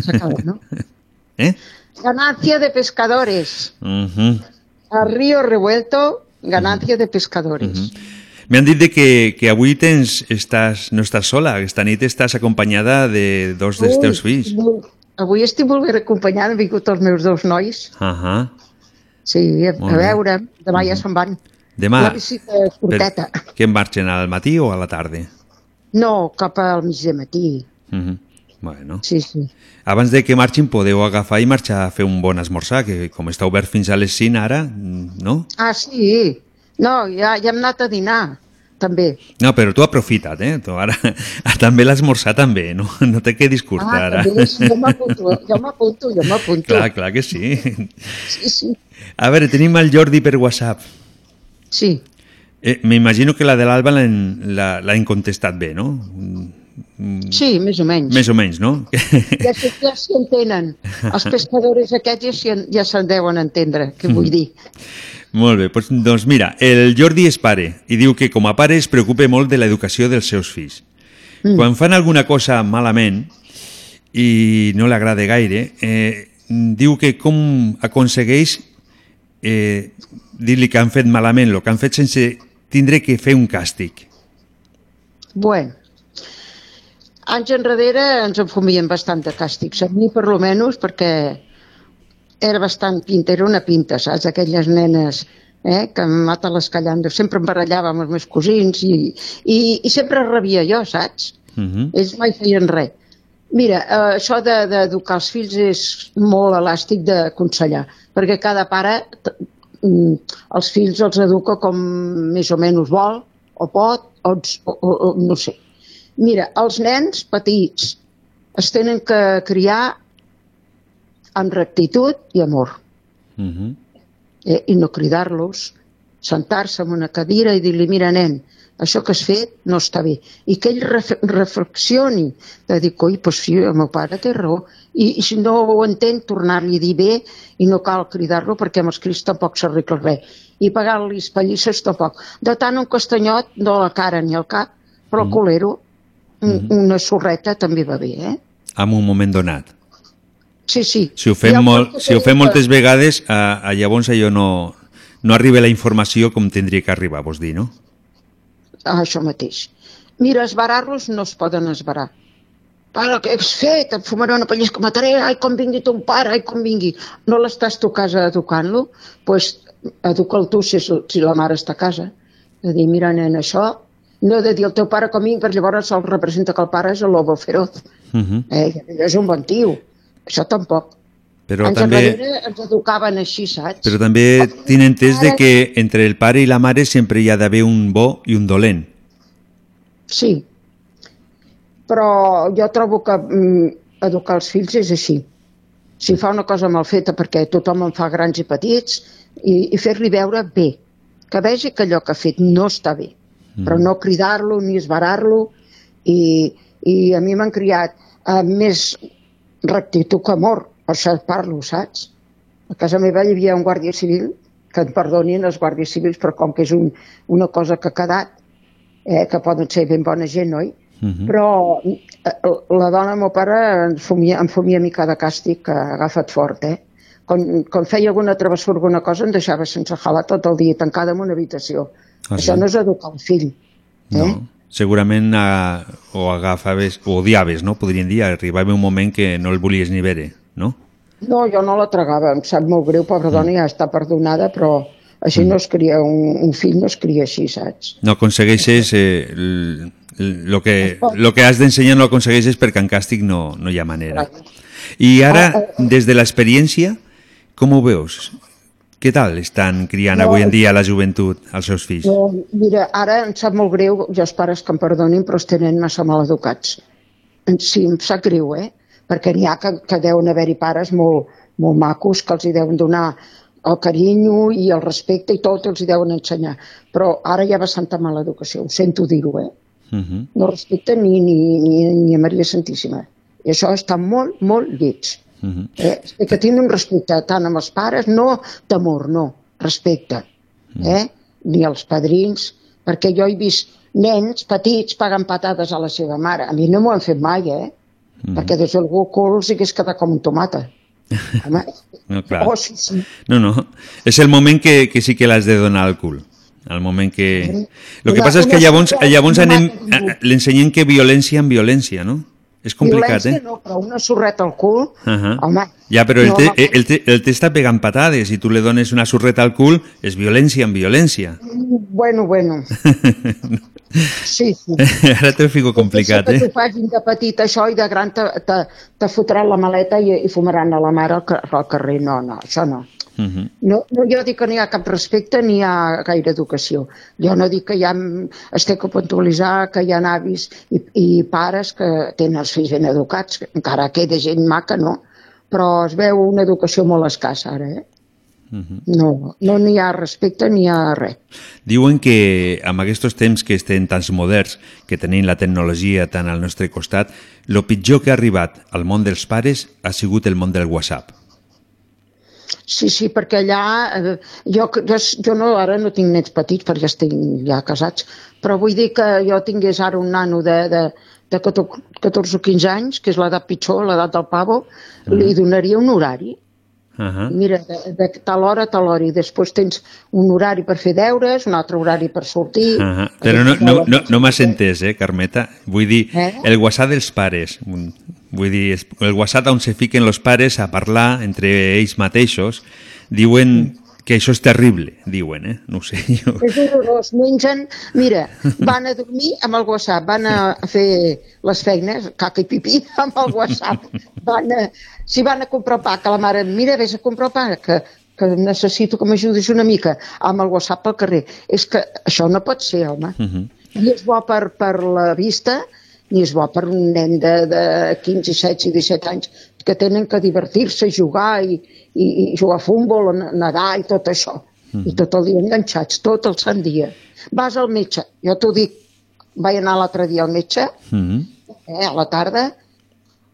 Speaker 22: s'ha acabat, no?
Speaker 1: eh?
Speaker 22: Ganancia de pescadores.
Speaker 1: Uh -huh.
Speaker 22: A río revuelto, ganancia de pescadores.
Speaker 1: M'han dit de que, que avui tens, estàs, no estàs sola, aquesta nit estàs acompanyada de dos dels
Speaker 22: Ui,
Speaker 1: teus fills.
Speaker 22: molt- Avui estic molt ben acompanyada, han vingut els meus dos nois.
Speaker 1: Uh -huh.
Speaker 22: Sí, a, a veure, demà ja se'n van.
Speaker 1: Demà,
Speaker 22: La visita curteta.
Speaker 1: per, que marxen al matí o a la tarda?
Speaker 22: No, cap al mig de matí.
Speaker 1: Uh -huh. Bueno.
Speaker 22: Sí, sí.
Speaker 1: Abans de que marxin podeu agafar i marxar a fer un bon esmorzar, que com està obert fins a les 5 ara, no?
Speaker 22: Ah, sí. No, ja, ja hem anat a dinar, també.
Speaker 1: No, però tu aprofita't, eh? Tu ara, també l'esmorzar també, no, no te quedis curt
Speaker 22: Ah,
Speaker 1: ara.
Speaker 22: també, sí, jo m'apunto, jo m'apunto, jo m'apunto.
Speaker 1: Clar, clar que sí.
Speaker 22: Sí, sí.
Speaker 1: A veure, tenim el Jordi per WhatsApp.
Speaker 22: Sí.
Speaker 1: Eh, M'imagino que la de l'Alba l'han la- l'han contestat bé, no?
Speaker 22: Sí, més o menys.
Speaker 1: Més o menys, no?
Speaker 22: Ja, ja s'hi entenen. Els pescadors aquests ja ja se'n deuen entendre, què vull dir.
Speaker 1: Molt bé, doncs, doncs mira, el Jordi és pare i diu que com a pare es preocupa molt de l'educació dels seus fills.
Speaker 22: Mm.
Speaker 1: Quan fan alguna cosa malament, i no li agrada gaire. Eh, diu que com aconsegueix eh, dir-li que han fet malament el que han fet sense tindre que fer un càstig.
Speaker 22: Bueno, anys enrere ens enfumien bastant de càstigs, a mi per lo menys perquè era bastant pinta, era una pinta, saps? Aquelles nenes eh, que em mata l'escallando. Sempre em barallava amb els meus cosins i, i, i sempre rebia jo, saps?
Speaker 1: Uh -huh.
Speaker 22: Ells mai feien res. Mira, eh, això de- d'educar els fills és molt elàstic d'aconsellar, perquè cada pare mm, els fills els educa com més o menys vol, o pot, o, o, o no sé. Mira, els nens petits es tenen que criar amb rectitud i amor
Speaker 1: Uh -huh.
Speaker 22: eh, i no cridar-los, sentar-se en una cadira i dir-li, mira nen, això que has fet no està bé. I que ell ref reflexioni, de dir, coi, doncs sí, el meu pare té raó. I, i si no ho entén, tornar-li a dir bé i no cal cridar-lo perquè amb els crits tampoc s'arregla res. I pagar-li pallisses tampoc. De tant un castanyot, no la cara ni al cap, però al colero, un, una sorreta també va bé, eh?
Speaker 1: En un moment donat.
Speaker 22: Sí, sí.
Speaker 1: Si ho fem, molt, si ho fem
Speaker 22: que-
Speaker 1: moltes vegades, a, a llavors allò no, no arriba la informació com tindria que arribar, vols dir, no?
Speaker 22: Ah, això mateix. Mira, esbarar-los no es poden esbarar. Pare, què has fet? Et fumaré una pallissa, mataré, ai, com vingui ton pare, ai, com vingui. No l'estàs tu a casa educant-lo? Doncs pues, educa'l tu si, és- si la mare està a casa. De dir, mira, nen, això... No de dir el teu pare com vingui, perquè llavors el representa que el pare és el lobo feroz.
Speaker 1: Uh -huh.
Speaker 22: Eh, és un bon tio. Això tampoc.
Speaker 1: Però
Speaker 22: Anys
Speaker 1: també,
Speaker 22: ens educaven així, saps?
Speaker 1: però també tinc entès de que entre el pare i la mare sempre hi ha d'haver un bo i un dolent.
Speaker 22: Sí, però jo trobo que mm, educar els fills és així. Si fa una cosa mal feta perquè tothom en fa grans i petits i, i fer-li veure bé, que vegi que allò que ha fet no està bé, mm. però no cridar-lo ni esbarar-lo i, i a mi m'han criat amb més rectitud que amor, per això et parlo, saps? A casa meva hi havia un guàrdia civil, que em perdonin els guàrdies civils, però com que és un, una cosa que ha quedat, eh, que poden ser ben bona gent, oi?
Speaker 1: Uh -huh.
Speaker 22: Però eh, la dona del meu pare em fumia, em fumia a mi cada càstig que ha agafat fort, eh? Quan, quan feia alguna travessura, alguna cosa, em deixava sense jalar tot el dia, tancada en una habitació.
Speaker 1: Ah,
Speaker 22: Això
Speaker 1: sí?
Speaker 22: no és educar un fill.
Speaker 1: No. Segurament a, o agafaves, o odiaves, no? Podríem dir, arribava un moment que no el volies ni veure, no?
Speaker 22: No, jo no la tragava, em sap molt greu, pobra dona, ja està perdonada, però així no es cria, un, un fill no es cria així, saps?
Speaker 1: No aconsegueixes eh, el, el, lo, que, lo que has d'ensenyar no aconsegueixes perquè en càstig no, no hi ha manera. I ara, des de l'experiència, com ho veus? Què tal estan criant
Speaker 22: No,
Speaker 1: avui en dia la joventut als seus fills?
Speaker 22: Jo, mira, ara em sap molt greu, jo els pares que em perdonin, però els tenen massa mal educats. Sí, em sap greu, eh? Perquè n'hi ha que, que deuen haver-hi pares molt, molt macos que els hi deuen donar el carinyo i el respecte i tot els hi deuen ensenyar. Però ara hi ha bastanta mala educació, ho sento dir-ho, eh?
Speaker 1: Uh -huh.
Speaker 22: No respecten ni, ni, ni, ni a Maria Santíssima. I això està molt, molt lleig.
Speaker 1: Uh -huh.
Speaker 22: Eh, que tenen respecte tant amb els pares, no d'amor, no, respecte. Eh? Ni als padrins, perquè jo he vist nens petits pagant patades a la seva mare. A mi no m'ho han fet mai, eh? Perquè des d'algú cul els hagués quedat com un tomata. Home,
Speaker 1: No, clar.
Speaker 22: oh, sí, sí.
Speaker 1: No, no. És el moment que, que sí que l'has de donar al cul. El moment que... El que
Speaker 22: Una-
Speaker 1: passa és que llavors, llavors anem, l'ensenyem que violència en violència, no? És complicat, eh?
Speaker 22: no, però una sorreta al cul,
Speaker 1: Uh -huh.
Speaker 22: home,
Speaker 1: Ja, però
Speaker 22: no,
Speaker 1: te,
Speaker 22: no.
Speaker 1: ell, te, ell t'està pegant patades i tu li dones una sorreta al cul, és violència en violència.
Speaker 22: bueno, bueno. Sí, sí.
Speaker 1: Ara t'ho fico complicat,
Speaker 22: Això que
Speaker 1: eh?
Speaker 22: t'ho facin de petit això i de gran te, te, te fotran la maleta i, i fumaran a la mare al, al carrer. No, no, això no.
Speaker 1: Uh -huh.
Speaker 22: No, no. Jo dic que no hi ha cap respecte ni hi ha gaire educació. Jo no dic que hi ha, es té que puntualitzar que hi ha avis i, i pares que tenen els fills ben educats, que encara queda gent maca, no? Però es veu una educació molt escassa ara, eh?
Speaker 1: Uh -huh.
Speaker 22: No, no n'hi ha respecte ni hi ha res.
Speaker 1: Diuen que amb aquests temps que estem tan moderns, que tenim la tecnologia tan al nostre costat, el pitjor que ha arribat al món dels pares ha sigut el món del WhatsApp.
Speaker 22: Sí, sí, perquè allà, eh, jo, jo, jo no, ara no tinc nets petits perquè estic ja casats, Però vull dir que jo tingués ara un nano de, de, de 14 o 15 anys, que és l'edat pitjor, l'edat del pavo, li donaria un horari.
Speaker 1: Ahà.
Speaker 22: Mira, de, de tal hora a tal hora, i després tens un horari per fer deures, un altre horari per sortir...
Speaker 1: Ahà. Però no, no, no, no m'has entès, eh, Carmeta? Vull dir,
Speaker 22: Eh?
Speaker 1: el WhatsApp dels pares. Vull dir, el WhatsApp on se fiquen els pares a parlar entre ells mateixos, diuen que això és terrible, diuen, eh? No sé, jo...
Speaker 22: És horrorós, mengen... Mira, van a dormir amb el WhatsApp, van a fer les feines, caca i pipí, amb el WhatsApp. Van a, si van a comprar pa, que la mare, mira, vés a comprar pa, que, que necessito que m'ajudis una mica, amb el WhatsApp pel carrer. És que això no pot ser, home.
Speaker 1: Uh -huh.
Speaker 22: Ni és bo per, per la vista, ni és bo per un nen de, de 15, 16 i 17 anys que tenen que divertir-se, jugar i, i, i jugar a futbol, a nedar i tot això. I tot el dia enganxats, tot el sant dia. Vas al metge, jo t'ho dic, vaig anar l'altre dia al metge,
Speaker 1: Mhm.
Speaker 22: eh, a la tarda,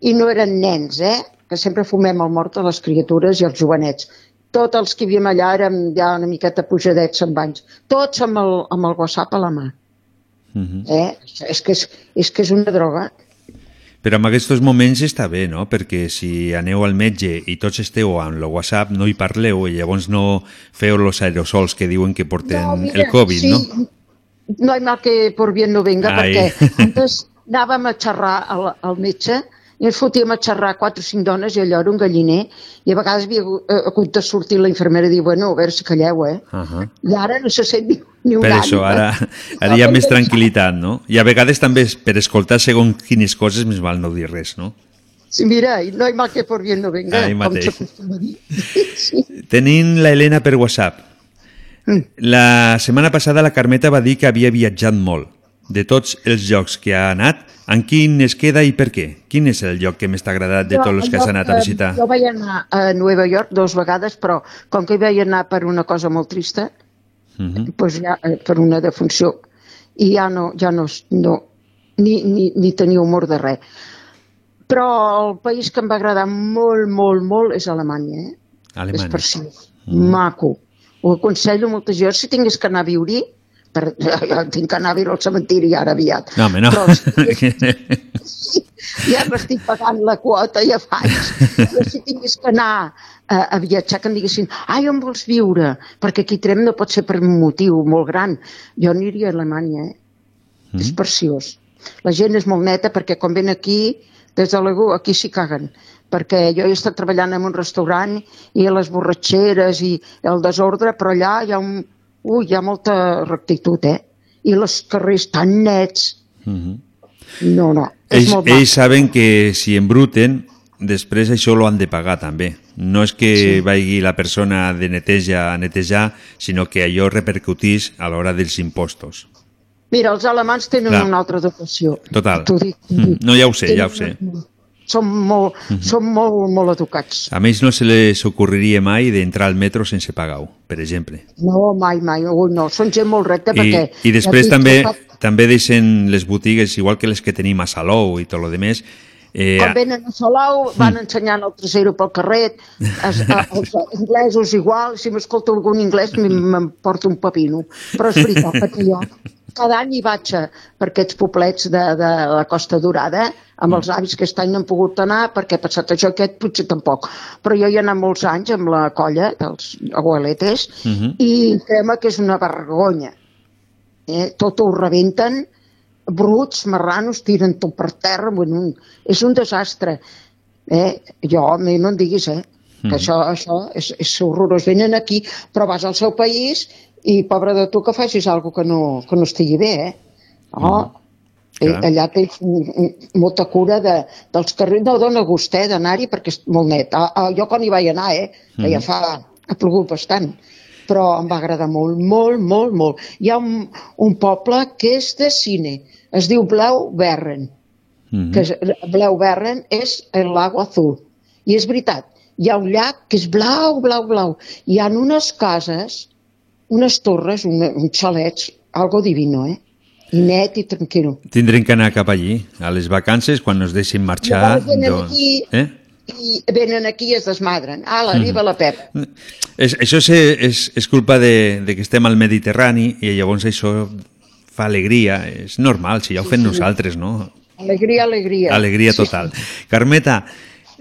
Speaker 22: i no eren nens, eh? que sempre fumem el mort a les criatures i els jovenets. Tots els que hi havíem allà érem ja una miqueta pujadets amb anys. Tots amb el, amb el WhatsApp a la mà.
Speaker 1: Mhm.
Speaker 22: Eh? És, que és, és que és una droga.
Speaker 1: Però en aquests moments està bé, no? Perquè si aneu al metge i tots esteu amb el WhatsApp, no hi parleu i llavors no feu els aerosols que diuen que porten el Covid,
Speaker 22: sí,
Speaker 1: no?
Speaker 22: No hi mal que por bien no venga,
Speaker 1: Ai.
Speaker 22: perquè antes anàvem a xerrar al, al metge i ens fotíem a xerrar quatre o cinc dones i allò era un galliner i a vegades havia hagut- eh, de sortir la infermera i dir, bueno, a veure si calleu, eh?
Speaker 1: Uh -huh.
Speaker 22: I ara no se sent ni, ni un
Speaker 1: Per això, ara, ara hi ha més tranquil·litat, no? I a vegades també per escoltar segons quines coses més val no dir res, no?
Speaker 22: Sí, mira, i no hi mal que por bien no venga,
Speaker 1: Ahí
Speaker 22: com s'acostuma a dir. sí.
Speaker 1: Tenint la Helena per WhatsApp.
Speaker 22: Mm.
Speaker 1: La setmana passada la Carmeta va dir que havia viatjat molt. De tots els llocs que ha anat, en quin es queda i per què? Quin és el lloc que més t'ha agradat de tots els que has anat a
Speaker 22: que-
Speaker 1: visitar?
Speaker 22: Jo vaig anar a Nova York dos vegades, però com que hi vaig anar per una cosa molt trista,
Speaker 1: Mhm.
Speaker 22: doncs ja, eh, per una defunció, i ja no, ja no, no ni, ni, ni tenia humor de res. Però el país que em va agradar molt, molt, molt és Alemanya. Eh?
Speaker 1: Alemanya.
Speaker 22: És preciós, mm. maco. Ho aconsello a molta gent. Si tingués que anar a viure per, jo tinc que anar a al cementiri ara aviat.
Speaker 1: No, home, no.
Speaker 22: Però ja m'estic pagant la quota, ja faig. Però si tingués que anar a, a viatjar, que em diguessin, ai, on vols viure? Perquè aquí Trem no pot ser per un motiu molt gran. Jo aniria a Alemanya, eh? Mm. És preciós. La gent és molt neta perquè quan ven aquí, des de l'ego, aquí s'hi caguen. Perquè jo he estat treballant en un restaurant i les borratxeres i el desordre, però allà hi ha, un, ui, hi ha molta rectitud, eh? I els carrers tan nets.
Speaker 1: Mhm.
Speaker 22: No, no, és
Speaker 1: Ells, ells saben que si embruten, després això lo han de pagar també. No és que sí. vagi la persona de neteja a netejar, sinó que allò repercutís a l'hora dels impostos.
Speaker 22: Mira, els alemans tenen
Speaker 1: Clar.
Speaker 22: una altra educació.
Speaker 1: Total.
Speaker 22: Dic.
Speaker 1: Mm, No, ja ho sé, ja ho sé.
Speaker 22: Són molt,
Speaker 1: Mhm.
Speaker 22: són molt, molt educats.
Speaker 1: A més, no se les ocorreria mai d'entrar al metro sense pagar-ho, per exemple.
Speaker 22: No, mai, mai. Ui, no, són gent molt recta
Speaker 1: I,
Speaker 22: perquè...
Speaker 1: i després també
Speaker 22: tot-
Speaker 1: també deixen les botigues, igual que les que tenim a Salou i tot lo demés, eh,
Speaker 22: Quan venen a Salau van ensenyant el trasero pel carrer, es, a, els anglesos igual, si m'escolta algun anglès m- me'n porta un pepino. Però és veritat, perquè jo cada any hi vaig a, per aquests poblets de, de la Costa Dorada, amb els avis que aquest any no han pogut anar perquè ha passat això aquest potser tampoc. Però jo hi he anat molts anys amb la colla dels abueletes
Speaker 1: Mhm.
Speaker 22: i crema que és una vergonya. Eh? Tot ho rebenten, bruts, marranos, tiren tot per terra, bueno, és un desastre. Eh? Jo, a mi no em diguis, eh? Que
Speaker 1: Mhm.
Speaker 22: això, això és, és horrorós. Venen aquí, però vas al seu país i, pobre de tu, que facis alguna que no, que no estigui bé, eh? Oh,
Speaker 1: Clar.
Speaker 22: allà un- molta cura de, dels carrers. No dona gust, eh, d'anar-hi perquè és molt net. Ah, ah, jo quan hi vaig anar, eh, que ja
Speaker 1: Mhm.
Speaker 22: fa... ha plogut bastant, però em va agradar molt, molt, molt, molt. Hi ha un, un poble que és de cine, es diu Blau Berren,
Speaker 1: Mhm.
Speaker 22: que és, Blau Berren és el lago azul. I és veritat, hi ha un llac que és blau, blau, blau. Hi ha unes cases, unes torres, una, uns xalets, algo divino, eh? I net i tranquil.
Speaker 1: Tindrem que anar cap allí, a les vacances, quan ens deixin marxar.
Speaker 22: Llavors venen
Speaker 1: doncs-
Speaker 22: aquí-
Speaker 1: Eh?
Speaker 22: I venen aquí i es desmadren. Ala,
Speaker 1: Mhm.
Speaker 22: arriba la Pep.
Speaker 1: És, això és, és, és culpa de, de que estem al Mediterrani i llavors això fa alegria, és normal, si ja ho fem nosaltres, no?
Speaker 22: Alegria, alegria.
Speaker 1: Alegria
Speaker 22: Sí,
Speaker 1: total. Carmeta,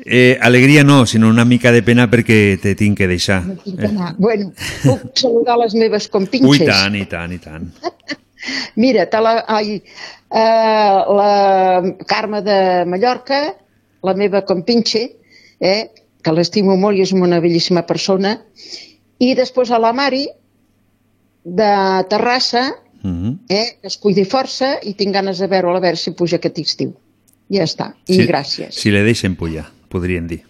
Speaker 1: eh, alegria no, sinó una mica de pena perquè te tinc que deixar.
Speaker 22: Tinc que anar. Bueno, puc saludar les meves compinxes?
Speaker 1: Ui, tant, i tant, i tant.
Speaker 22: Mira, te la, ai, eh, la Carme de Mallorca, la meva compinxe, eh, que l'estimo molt i és una bellíssima persona, i després a la Mari, de Terrassa,
Speaker 1: Mhm.
Speaker 22: eh, que es cuidi força i tinc ganes de veure-la a veure si puja aquest estiu. Ja està, i
Speaker 1: Si-
Speaker 22: gràcies.
Speaker 1: Si le deixen pujar, podrien dir.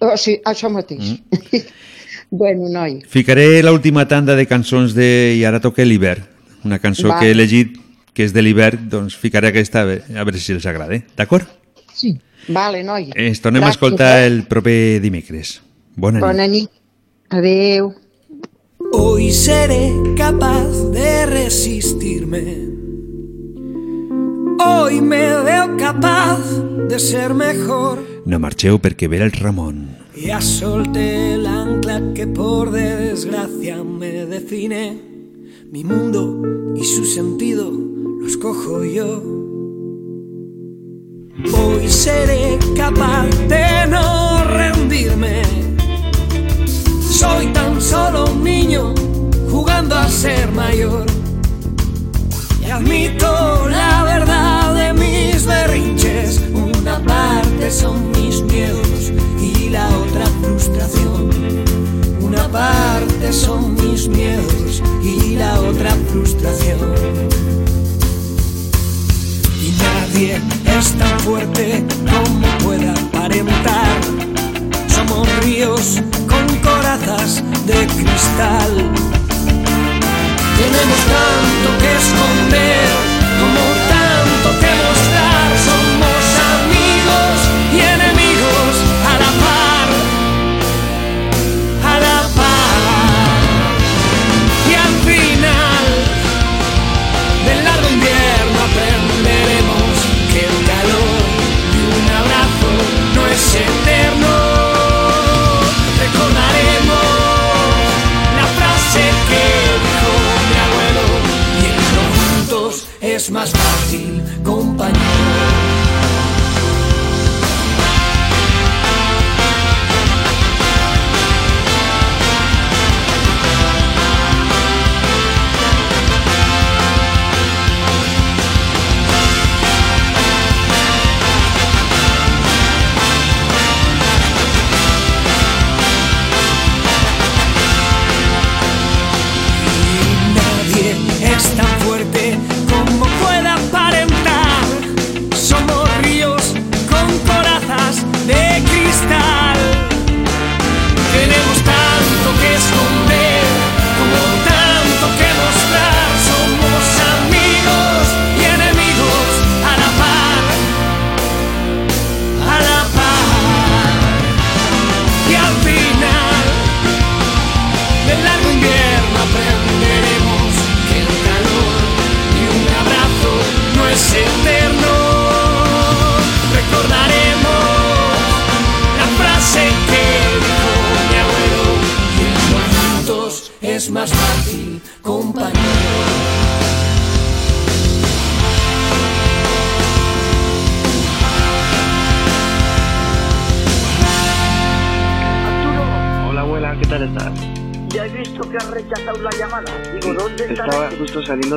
Speaker 22: O sigui, això mateix. bueno, noi,
Speaker 1: Ficaré l'última tanda de cançons de I ara toca l'hivern, una cançó
Speaker 22: Va.
Speaker 1: que he elegit que és de l'hivern, doncs ficaré aquesta a veure, a veure si els agrada, eh? d'acord?
Speaker 22: sí. Vale, noi.
Speaker 1: Ens tornem a
Speaker 22: Gràcies,
Speaker 1: escoltar
Speaker 22: eh?
Speaker 1: el proper dimecres. Bona nit.
Speaker 22: Bona nit. Adeu.
Speaker 11: Hoy seré capaz de resistirme. Hoy me veo capaz de ser mejor.
Speaker 1: No marxeu perquè ve el Ramon.
Speaker 11: Ya solté el ancla que por desgracia me define. Mi mundo y su sentido los cojo yo. Hoy seré capaz de no rendirme. Soy tan solo un niño jugando a ser mayor. Y admito la verdad de mis berrinches. Son mis miedos y la otra frustración. Una parte son mis miedos y la otra frustración. Y nadie es tan fuerte como pueda aparentar. Somos ríos con corazas de cristal. Tenemos tanto que esconder, como es más fácil,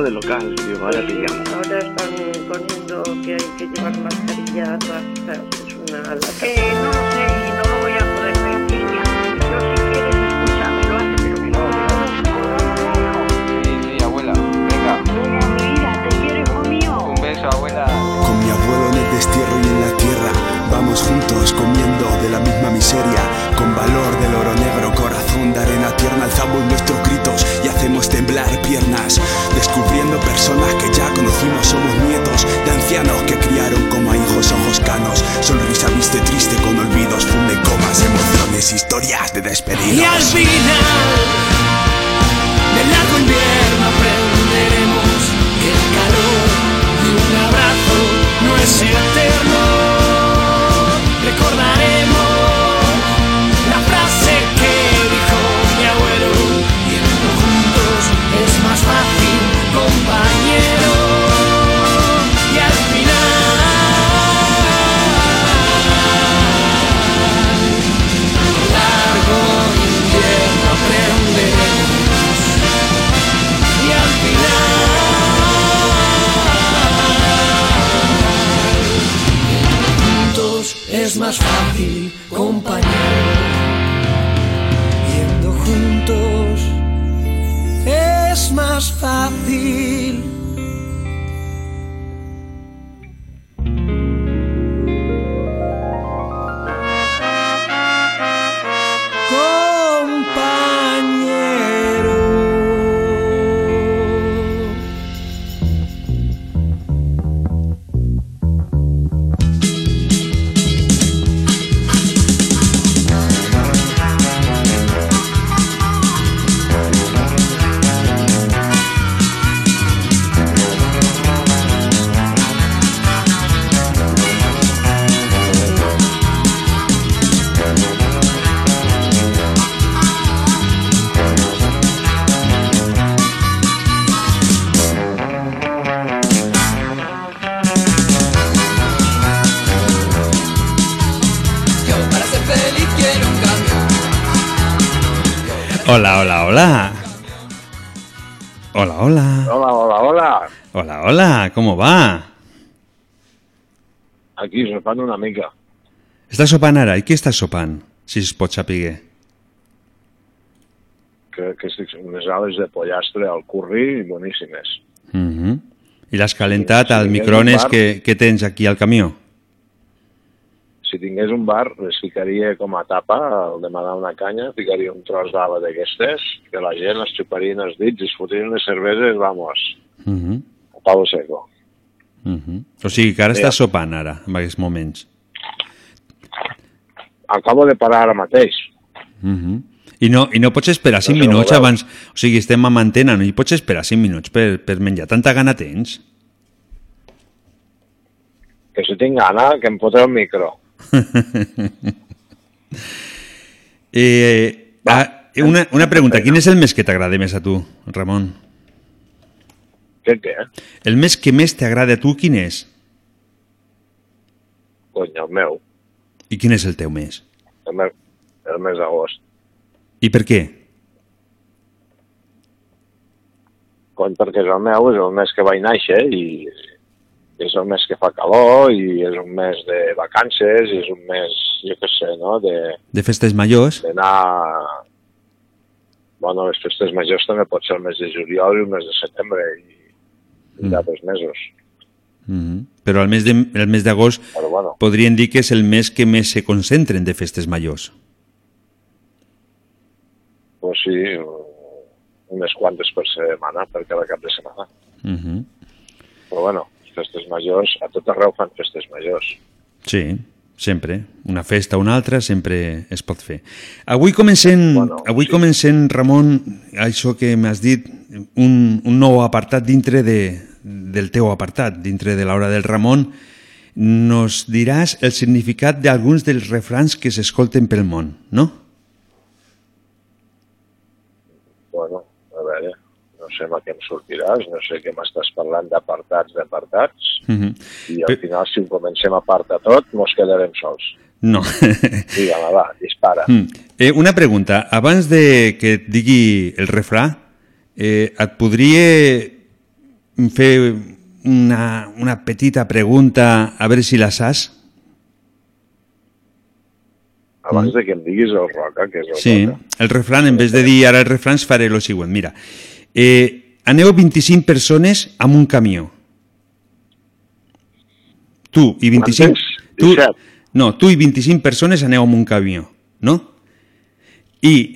Speaker 11: de
Speaker 23: local.
Speaker 1: ¿Cómo va?
Speaker 24: Aquí sopant una mica.
Speaker 1: Estàs sopant ara? I què estàs sopant? Si es pot saber.
Speaker 24: Que, que estic unes ales de pollastre al curri boníssimes.
Speaker 1: Mm -hmm. I l'has calentat
Speaker 24: Sí,
Speaker 1: al
Speaker 24: sí,
Speaker 1: microones
Speaker 24: bar.
Speaker 1: que, que tens aquí al camió?
Speaker 24: Si tingués un bar, les ficaria com a tapa, al demanar una canya, ficaria un tros d'ala d'aquestes, que la gent es xuparien els dits i es fotrien les cerveses, vamos,
Speaker 1: Mm -hmm.
Speaker 24: A palo seco.
Speaker 1: Mm -hmm. O sigui que ara
Speaker 24: Sí.
Speaker 1: estàs sopant ara, en aquests moments.
Speaker 24: Acabo de parar ara mateix.
Speaker 1: Mm -hmm. I, no, I no pots esperar 5
Speaker 24: No sé,
Speaker 1: minuts abans... O sigui, estem amb antena, no hi pots esperar 5 minuts per, per menjar. Tanta gana tens?
Speaker 24: Que si tinc gana, que em fotré el micro.
Speaker 1: eh, ah, una, una pregunta. Quin és el mes que t'agrada més a tu, Ramon?
Speaker 24: Què, què?
Speaker 1: El mes que més t'agrada a tu, quin és?
Speaker 24: Cony, el meu.
Speaker 1: I quin és el teu mes?
Speaker 24: El mes, el mes d'agost.
Speaker 1: I per què?
Speaker 24: Cony, perquè és el meu, és el mes que vaig néixer i és el mes que fa calor i és un mes de vacances, és un mes, jo què sé, no?, de
Speaker 1: De festes majors?
Speaker 24: d'anar... Bueno, les festes majors també pot ser el mes de juliol i el mes de setembre i, i d'altres mesos.
Speaker 1: Mm -hmm. Però el mes de, el mes d'agost
Speaker 24: bueno,
Speaker 1: podrien dir que és el mes que més se concentren de festes majors.
Speaker 24: pues sí, unes quantes per setmana, per cada cap de setmana.
Speaker 1: Mm -hmm.
Speaker 24: Però bueno, festes majors, a tot arreu fan festes majors.
Speaker 1: Sí, sempre. Una festa o una altra sempre es pot fer. Avui comencem, bueno, avui sí. comencem Ramon, això que m'has dit, un, un nou apartat dintre de, del teu apartat, dintre de l'hora del Ramon. Nos diràs el significat d'alguns dels refrans que s'escolten pel món, no?
Speaker 24: Bueno, a veure, no sé amb què em sortiràs, no sé què m'estàs parlant d'apartats, d'apartats,
Speaker 1: Mm -hmm.
Speaker 24: i al final, si ho comencem a apartar tot, mos quedarem sols.
Speaker 1: No.
Speaker 24: Digue'm, va, dispara.
Speaker 1: Mm. Eh, una pregunta. Abans de que et digui el refrà, eh, et podria fer una, una petita pregunta a veure si la saps?
Speaker 24: Abans de que em diguis el roca, que és el
Speaker 1: Sí,
Speaker 24: roca.
Speaker 1: el refrán, en vez de dir ara el refrans, faré el següent. Mira, eh, aneu 25 persones amb un camió. Tu i 25...
Speaker 24: Quantes?
Speaker 1: Tu,
Speaker 24: 17.
Speaker 1: no, tu i 25 persones aneu amb un camió, no? I,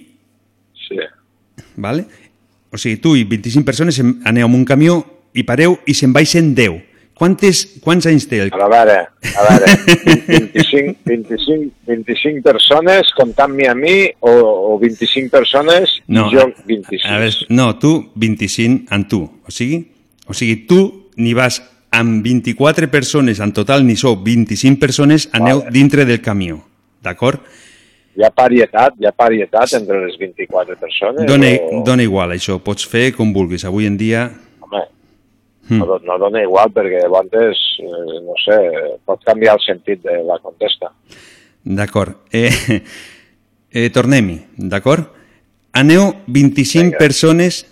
Speaker 24: Sí.
Speaker 1: vale? o sigui, tu i 25 persones aneu amb un camió i pareu i se'n baixen 10. Quantes, quants anys té el...
Speaker 24: A veure, a veure, 25, 25, 25 persones comptant-me a mi o, o 25 persones
Speaker 1: No,
Speaker 24: i jo
Speaker 1: a-
Speaker 24: 26.
Speaker 1: A veure, no, tu 25 amb tu. O sigui, o sigui tu ni vas amb 24 persones, en total ni sou 25 persones, aneu
Speaker 24: Vale.
Speaker 1: dintre del camió. D'acord?
Speaker 24: Hi ha parietat, hi ha parietat entre les 24 persones?
Speaker 1: Dona,
Speaker 24: o...
Speaker 1: dona igual això, pots fer com vulguis. Avui en dia... Hmm.
Speaker 24: no, no dona igual perquè llavors, eh, no sé, pot canviar el sentit de la contesta.
Speaker 1: D'acord. Eh, eh, Tornem-hi, d'acord? Aneu 25
Speaker 24: Vinga.
Speaker 1: persones,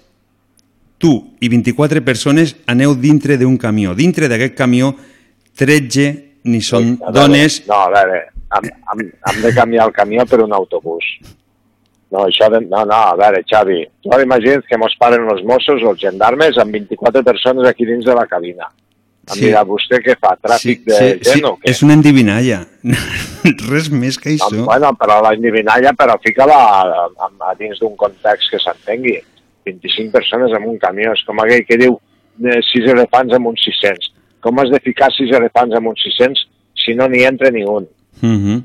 Speaker 1: tu i 24 persones aneu dintre d'un camió. Dintre d'aquest camió, 13 ni són
Speaker 24: A veure,
Speaker 1: dones
Speaker 24: No, a veure, hem, hem, hem de canviar el camió per un autobús. No, això de... No, no, a veure, Xavi, tu ara imagina't que mos paren els Mossos o els gendarmes amb 24 persones aquí dins de la cabina. Em
Speaker 1: Sí.
Speaker 24: dirà, vostè què fa, tràfic de
Speaker 1: sí,
Speaker 24: gent o què?
Speaker 1: és una endivinalla. Res més que això.
Speaker 24: No, bueno, però la endivinalla, però fica-la a, a, a dins d'un context que s'entengui. 25 persones en un camió, és com aquell que diu eh, 6 elefants amb uns 600. Com has de ficar 6 elefants amb uns 600 si no n'hi entra ni un?
Speaker 1: Mhm.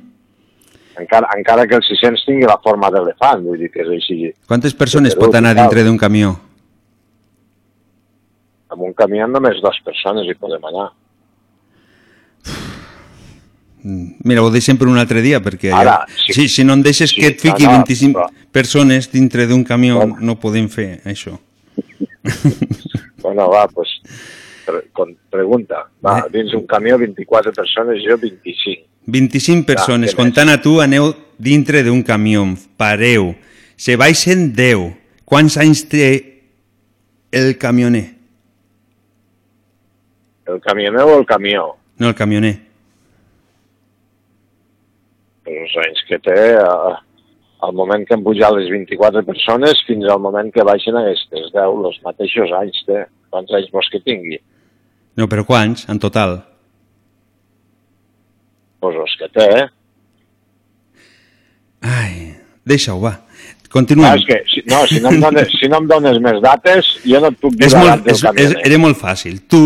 Speaker 24: Encara, encara que el 600 tingui la forma d'elefant, vull dir que és així.
Speaker 1: Quantes persones pot anar dintre d'un camió?
Speaker 24: Amb un camió només dues persones hi podem anar.
Speaker 1: Mm, Mira, ho deixem per un altre dia, perquè
Speaker 24: Ara,
Speaker 1: ja,
Speaker 24: sí.
Speaker 1: si, si no em deixes
Speaker 24: Sí,
Speaker 1: que et fiqui
Speaker 24: no, no,
Speaker 1: 25
Speaker 24: però-
Speaker 1: persones dintre d'un camió, no podem fer això.
Speaker 24: Bueno, va, pues, pre con, pregunta. Va,
Speaker 1: Eh.
Speaker 24: dins un camió 24 persones, jo 25.
Speaker 1: 25 persones,
Speaker 24: què
Speaker 1: comptant a tu, aneu dintre d'un camió, pareu, se baixen 10. Quants anys té el camioner?
Speaker 24: El camioner o el camió?
Speaker 1: No, el camioner.
Speaker 24: Els anys que té, eh, al moment que han pujat les 24 persones fins al moment que baixen aquestes 10, els mateixos anys té. Quants anys vols que tingui?
Speaker 1: No, però quants, en total?
Speaker 24: Pues els que té, eh?
Speaker 1: Deixa-ho, va. Continuem.
Speaker 24: Ah, és que, si, no, si no, em dones, si no em dones més dates, jo no et puc dir
Speaker 1: És molt, és, és,
Speaker 24: camioner.
Speaker 1: era molt fàcil. Tu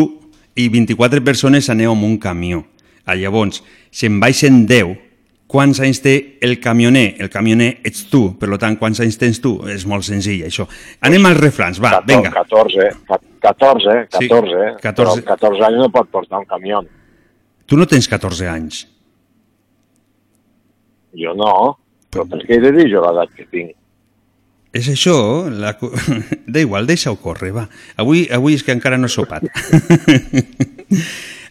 Speaker 1: i 24 persones aneu amb un camió. Ah, llavors, se'n baixen 10. Quants anys té el camioner? El camioner ets tu, per tant, quants anys tens tu? És molt senzill, això. Anem als refrans, va, vinga.
Speaker 24: 14, ca- 14, 14,
Speaker 1: Sí,
Speaker 24: 14.
Speaker 1: 14.
Speaker 24: Però amb 14 anys no pot portar un camió.
Speaker 1: Tu no tens 14 anys.
Speaker 24: Jo no, però per què he de dir jo l'edat que tinc?
Speaker 1: És això, la... da igual, deixa-ho córrer, va. Avui, avui és que encara no he sopat.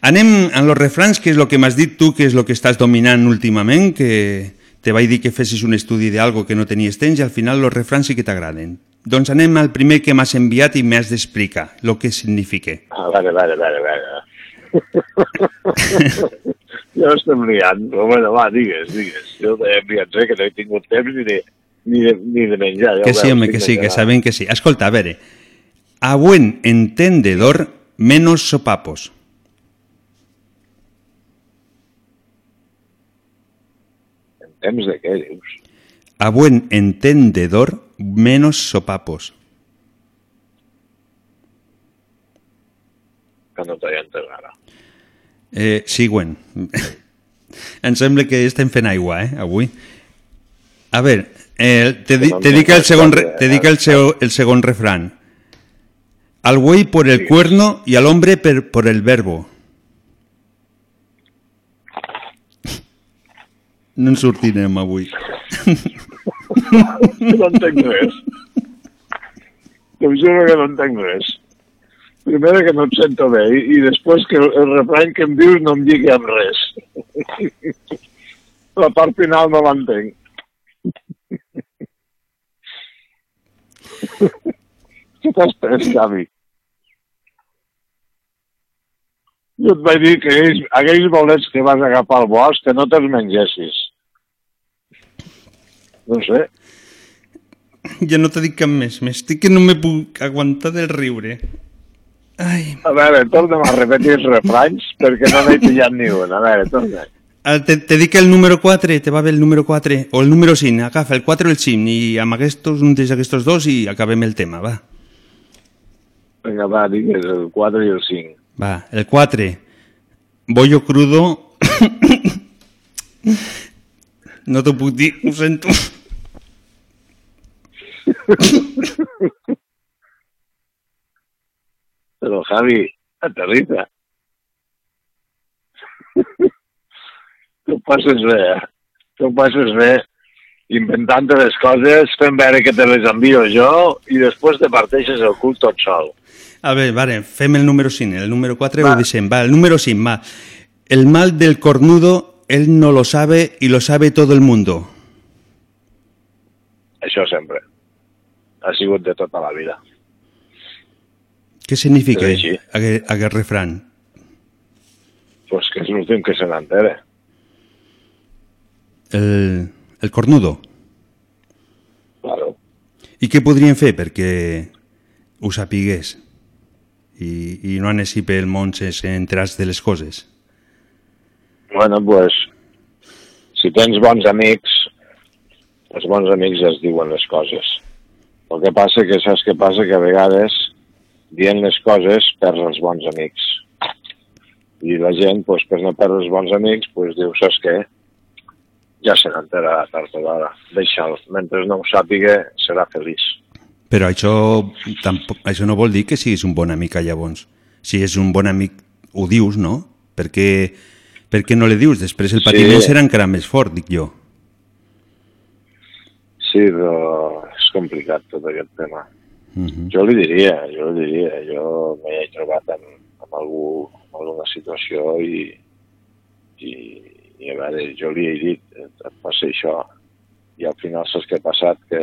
Speaker 1: Anem a los refrans, que és el que m'has dit tu, que és el que estàs dominant últimament, que te vaig dir que fessis un estudi d'algo que no tenies temps i al final los refrans sí que t'agraden. Doncs anem al primer que m'has enviat i m'has d'explicar el que significa.
Speaker 24: A veure, a veure, a veure, a veure. jo estem liant, però bueno, va, digues, digues. Jo he enviat sé que no he tingut temps ni de, ni de, ni de menjar. Ja
Speaker 1: Que sí, home, que sí, que saben que sí. Escolta, a veure, a buen entendedor, menos sopapos.
Speaker 24: En temps de què, dius?
Speaker 1: A buen entendedor, menos sopapos.
Speaker 24: T'he entès ara.
Speaker 1: Eh, següent. em sembla que estem fent aigua, eh, avui. A veure, eh, te, di, te dic el segon, te dic el, seu, el segon refrán. Al buey por el cuerno y al hombre per, por el verbo. No en sortirem avui.
Speaker 24: no entenc res. T'ho juro que no entenc res. Primera que no et sento bé i, i després que el, el refrany que em dius no em lligui amb res. La part final no l'entenc. Què t'has pres, Xavi? Jo et vaig dir que aquells, aquells bolets que vas agafar al bosc que no te'ls mengessis. No sé.
Speaker 1: Ja no t'he dit cap més. M'estic que no me puc aguantar del riure. Ai.
Speaker 24: A veure, torna'm a repetir els refranys perquè no n'he pillat ni un. A veure, torna.
Speaker 1: Ah, Te, te dic el número 4, te va bé el número 4, o el número 5, agafa el 4 o el 5, i amb aquests, un d'aquestos dos i acabem el tema, va.
Speaker 24: Vinga, va, digues el 4 i el 5.
Speaker 1: Va, el 4, bollo crudo... no t'ho puc dir, ho sento.
Speaker 24: Però, Javi, aterriza. tu passes bé, eh? Tu passes bé inventant les coses, fent veure que te les envio jo i després te parteixes el cul tot sol.
Speaker 1: A veure, vale, fem el número 5, el número 4 ho deixem, va, el número 5, va. El mal del cornudo, él no lo sabe y lo sabe todo el mundo.
Speaker 24: Això sempre. Ha sigut de tota la vida.
Speaker 1: Què significa aquest, aquest refran?
Speaker 24: Pues que és l'últim que se n'entere.
Speaker 1: El, el cornudo.
Speaker 24: Claro.
Speaker 1: I què podrien fer perquè ho sapigués i, i no anés pel món sense enterar de les coses?
Speaker 24: Bueno, pues, si tens bons amics, els bons amics es diuen les coses. El que passa que saps què passa? Que a vegades dient les coses perds els bons amics. I la gent, pues, per no perdre els bons amics, pues, diu, saps què? Ja se n'enterarà tard o d'hora. Deixa'l. Mentre no ho sàpiga, serà feliç.
Speaker 1: Però això, tampoc, això no vol dir que siguis un bon amic llavors. Si és un bon amic, ho dius, no? Per què, per què no li dius? Després el
Speaker 24: Sí.
Speaker 1: patiment serà encara més fort, dic jo.
Speaker 24: Sí, però és complicat tot aquest tema.
Speaker 1: Uh -huh.
Speaker 24: Jo li diria, jo li diria, jo m'he trobat amb, amb, algú, amb alguna situació i, i, i a veure, jo li he dit, et, passa això, i al final saps què ha passat? Que,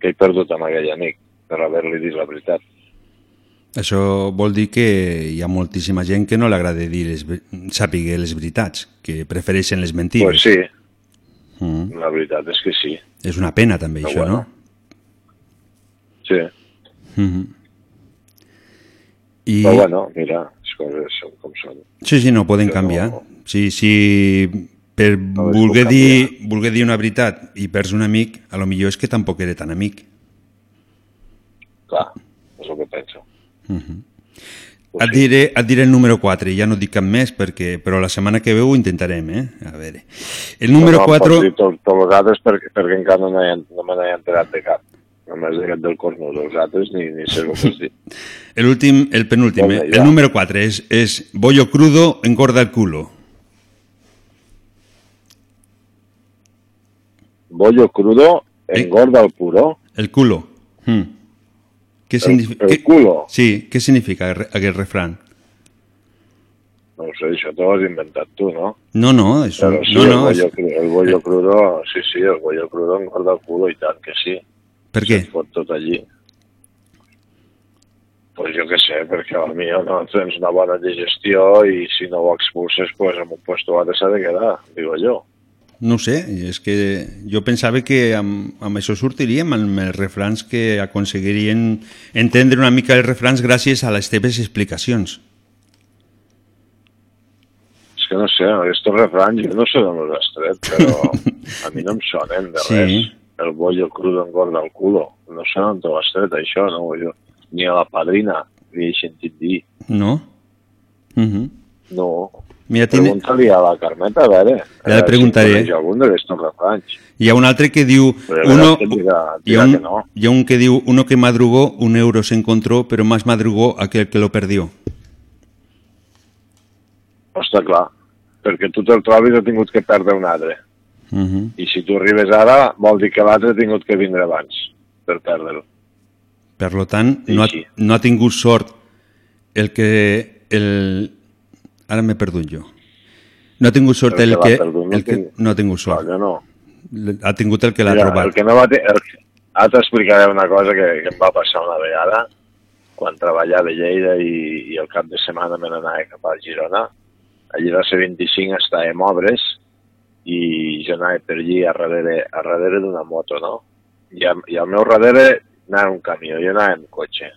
Speaker 24: que he perdut amb aquell amic per haver-li dit la veritat.
Speaker 1: Això vol dir que hi ha moltíssima gent que no li agrada dir les, sàpiga les veritats, que prefereixen les mentides.
Speaker 24: Pues sí,
Speaker 1: Mm.
Speaker 24: la veritat és que sí.
Speaker 1: És una pena també
Speaker 24: Però
Speaker 1: això,
Speaker 24: bueno. Sí,
Speaker 1: no? Mm I...
Speaker 24: però bueno, mira, les coses són com són.
Speaker 1: Sí, sí, no poden
Speaker 24: Jo
Speaker 1: canviar.
Speaker 24: no-
Speaker 1: Si, si per
Speaker 24: No
Speaker 1: voler dir, voler dir una veritat i perds un amic, a lo millor és que tampoc era tan amic.
Speaker 24: Clar, és el que penso.
Speaker 1: Uh -huh. Et, diré, et diré el número 4, i ja no dic cap més, perquè, però la setmana que ve ho intentarem, eh? A veure. El número
Speaker 24: no,
Speaker 1: 4...
Speaker 24: Pots dir tot, tots els altres perquè, perquè encara no, n'he- no me n'he enterat de cap. Només d'aquest del cornudo, els altres ni, ni sé el que has dit.
Speaker 1: El últim, el penúltim,
Speaker 24: Molt
Speaker 1: eh?
Speaker 24: bé,
Speaker 1: el
Speaker 24: ja.
Speaker 1: número 4 és, és bollo crudo engorda el culo.
Speaker 24: Bollo crudo engorda el puro.
Speaker 1: El culo. Mm. Què
Speaker 24: El-
Speaker 1: significa?
Speaker 24: el culo?
Speaker 1: Sí, què significa el aquest refrán?
Speaker 24: No ho sé, això t'ho has inventat tu, no?
Speaker 1: No, no, això...
Speaker 24: Però sí,
Speaker 1: no,
Speaker 24: el,
Speaker 1: no,
Speaker 24: bollo,
Speaker 1: és...
Speaker 24: cru- el bollo crudo, sí, sí, el bollo crudo engorda el culo i tant que sí.
Speaker 1: Per què?
Speaker 24: Es fot tot allí. Pues jo què sé, perquè a millor no tens una bona digestió i si no ho expulses, pues en un altre s'ha de quedar, digo jo.
Speaker 1: No sé, és que jo pensava que amb, amb això sortiríem, amb els refrans que aconseguirien entendre una mica els refrans gràcies a les teves explicacions.
Speaker 24: És que no sé, aquests refrans jo no sé d'on els has tret, però a mi no em sonen de
Speaker 1: Sí.
Speaker 24: res. El bollo crudo engorda el culo. No sé on t'ho has tret, això, no? Jo, ni a la padrina li he sentit dir.
Speaker 1: No? Uh -huh.
Speaker 24: No.
Speaker 1: Mira, tiene...
Speaker 24: Pregunta-li a la Carmeta, a veure.
Speaker 1: Ja li preguntaré.
Speaker 24: Si algun d'aquests refranys.
Speaker 1: Hi ha un altre que diu...
Speaker 24: Però
Speaker 1: Uno,
Speaker 24: que dirà,
Speaker 1: hi, ha un,
Speaker 24: que no.
Speaker 1: hi ha un que diu, uno que madrugó, un euro se encontró, pero más madrugó aquel que lo perdió.
Speaker 24: Està clar. Perquè tu te'l trobis ha tingut que perdre un altre.
Speaker 1: Uh -huh.
Speaker 24: I si tu arribes ara, vol dir que l'altre ha tingut que vindre abans per perdre'l.
Speaker 1: Per lo tant, no ha, no ha tingut sort el que... El... Ara m'he perdut jo. No ha tingut sort
Speaker 24: El
Speaker 1: el
Speaker 24: que perdut, no
Speaker 1: El que no ha tingut sort.
Speaker 24: Jo no.
Speaker 1: Ha tingut el que l'ha trobat.
Speaker 24: El que no va te... el... Ara t'explicaré una cosa que, que em va passar una vegada quan treballava a Lleida i, i el cap de setmana me n'anava cap a Girona. Allí va ser 25 estàvem obres i jo anava per allí a darrere, a darrere d'una moto, no? I, a, I al meu darrere anava un camió, jo anava en cotxe.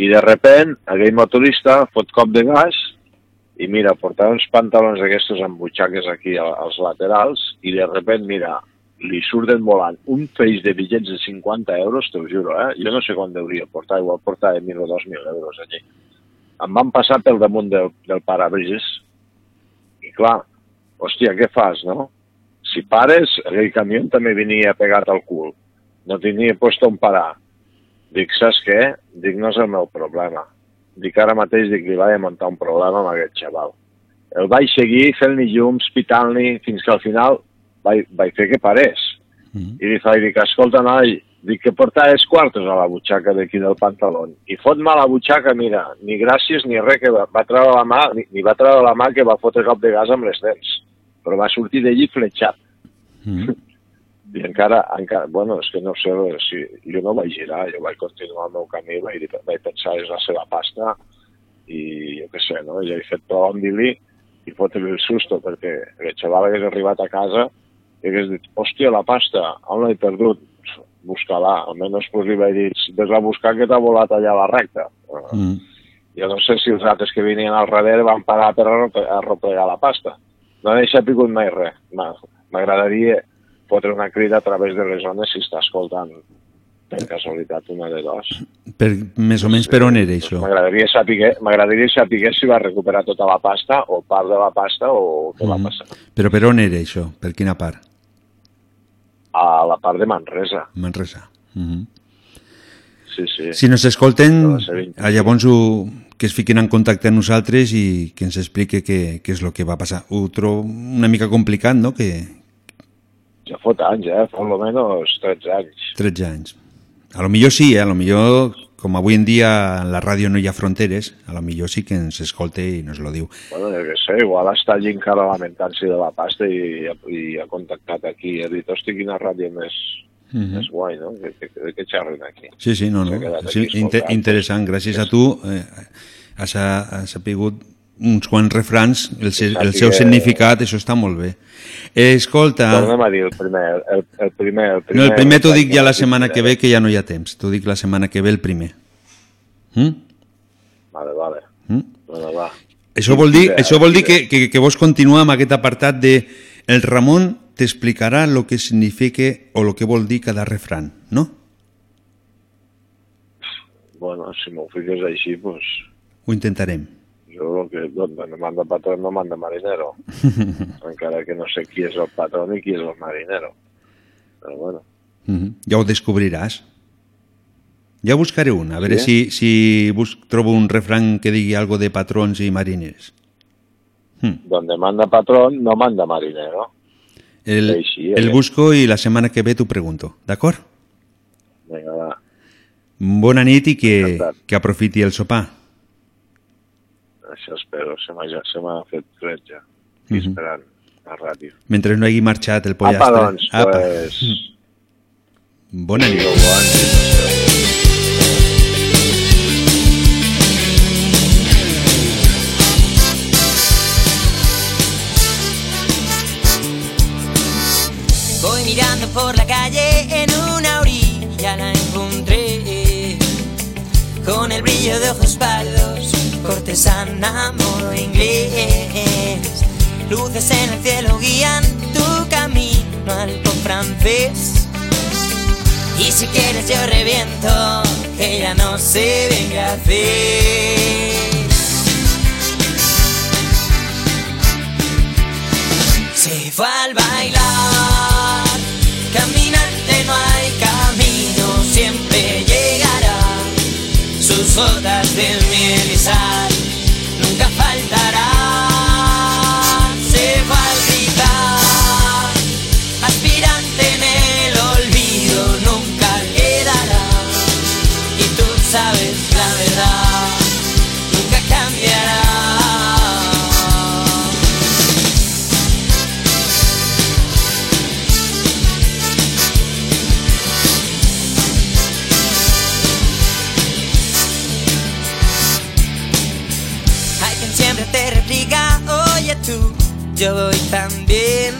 Speaker 24: I de repent, aquell motorista fot cop de gas i mira, portava uns pantalons d'aquestos amb butxaques aquí als laterals i de repent, mira, li surten volant un feix de bitllets de 50 euros, t'ho juro, eh? Jo no sé quan deuria portar, igual portava 1.000 o 2.000 euros allí. Em van passar pel damunt del, del parabrises i clar, hòstia, què fas, no? Si pares, aquell camió també venia pegat al cul. No tenia puesto on parar. Dic, saps què? Dic, no és el meu problema. Dic, ara mateix dic, li vaig muntar un problema amb aquest xaval. El vaig seguir fent-li llums, pitant-li, fins que al final vaig, vaig fer que parés. I li faig, dic, escolta, noi, dic que portaves quartos a la butxaca d'aquí del pantaló. I fot-me a la butxaca, mira, ni gràcies ni res, que va, va treure la mà, ni, ni va treure la mà que va fotre cop de gas amb les dents. Però va sortir d'allí fletxat.
Speaker 1: Mm.
Speaker 24: I encara, encara, bueno, és que no sé, si, jo no vaig girar, jo vaig continuar el meu camí, vaig, vaig pensar és la seva pasta, i jo què sé, no? Ja he fet prou amb dir-li, i fotre el susto perquè el xaval hagués arribat a casa i hagués dit, hòstia, la pasta, on l'he perdut? Busca-la, almenys pues, li vaig dir, ves a buscar que t'ha volat allà a la recta.
Speaker 1: Mm.
Speaker 24: Jo no sé si els altres que venien al darrere van parar per arroplegar la pasta. No n'he sapigut mai res. Ma- M'agradaria fotre una crida a través de les zones si està escoltant per casualitat una de dos.
Speaker 1: Per, més o menys per on era això?
Speaker 24: M'agradaria saber, m'agradaria saber si va recuperar tota la pasta o part de la pasta o què va
Speaker 1: Mhm.
Speaker 24: passar.
Speaker 1: Però per on era això? Per quina part?
Speaker 24: A la part de Manresa.
Speaker 1: Manresa. Mhm.
Speaker 24: Sí, sí.
Speaker 1: Si nos escolten,
Speaker 24: No va vint.
Speaker 1: ah, llavors ho, que es fiquin en contacte amb nosaltres i que ens explique què, què és el que va passar. Ho trobo una mica complicat, no?, que
Speaker 24: Ja fot anys, eh? Fa almenys 13 anys.
Speaker 1: 13 anys. A lo millor sí, eh? a lo millor, com avui en dia en la ràdio no hi ha fronteres, a lo millor sí que ens escolte i nos lo diu.
Speaker 24: Bueno, jo què sé, igual està allí encara lamentant-se de la pasta i, i ha contactat aquí i ha dit, hosti, quina ràdio més,
Speaker 1: Mhm.
Speaker 24: més guai, no? Que, que, que, que xerren aquí.
Speaker 1: Sí, sí, no, no. Sí, inter interessant. Gràcies a tu eh, has, has sapigut uns quants refrans, el, se- el seu significat, això està molt bé. Eh, escolta...
Speaker 24: Tornem a dir el primer, el, el primer, el primer...
Speaker 1: No, el primer t'ho dic ja la setmana que ve, que ja no hi ha temps. T'ho dic la setmana que ve, el primer. Mm?
Speaker 24: Vale, vale.
Speaker 1: Mm?
Speaker 24: Bueno, va.
Speaker 1: Això vol dir, això vol dir que, que, que vos continuar amb aquest apartat de el Ramon t'explicarà el que significa o el que vol dir cada refran, no?
Speaker 24: Bueno, si m'ho fiques així, pues,
Speaker 1: Ho intentarem.
Speaker 24: Jo el que donde me manda patrón no manda marinero. Encara que no sé qui és el patrón i qui és el marinero. Però bueno,
Speaker 1: Mhm. Ja ho descobriràs. Ja buscaré un, a veure
Speaker 24: Sí?
Speaker 1: si, si bus trobo un refran que digui algo de patrons i mariners.
Speaker 24: donde manda patrón no manda marinero.
Speaker 1: El,
Speaker 24: Així,
Speaker 1: el
Speaker 24: eh?
Speaker 1: busco i la setmana que ve t'ho pregunto, d'acord?
Speaker 24: Vinga, va.
Speaker 1: Bona nit i que,
Speaker 24: Encantat.
Speaker 1: que aprofiti el sopar.
Speaker 24: Això espero, se m'ha fet fred ja. Aquí
Speaker 1: Mhm.
Speaker 24: esperant la ràdio.
Speaker 1: Mentre no hagi marxat el pollastre.
Speaker 24: Apa, doncs,
Speaker 1: Apa.
Speaker 24: pues...
Speaker 1: Bona nit.
Speaker 25: Voy mirando por la calle en una orilla la encontré con el brillo de ojos pardos, cortesana modo inglés. Luces en el cielo guían tu camino al pop francés. Y si quieres yo reviento, que ya no sé bien qué hacer. Se fue al bailar, caminante gotas de miel y sal yo voy también.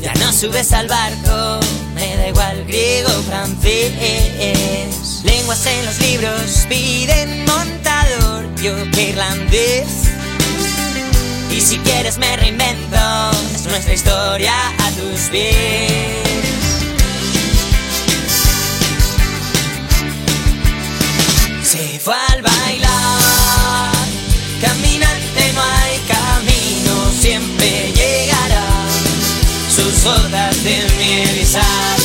Speaker 25: Ya no subes al barco, me da igual griego francés. Lenguas en los libros piden montador, yo que irlandés. Y si quieres me reinvento, es nuestra historia a tus pies. Se fue al bailar, soldaste en mi erizado.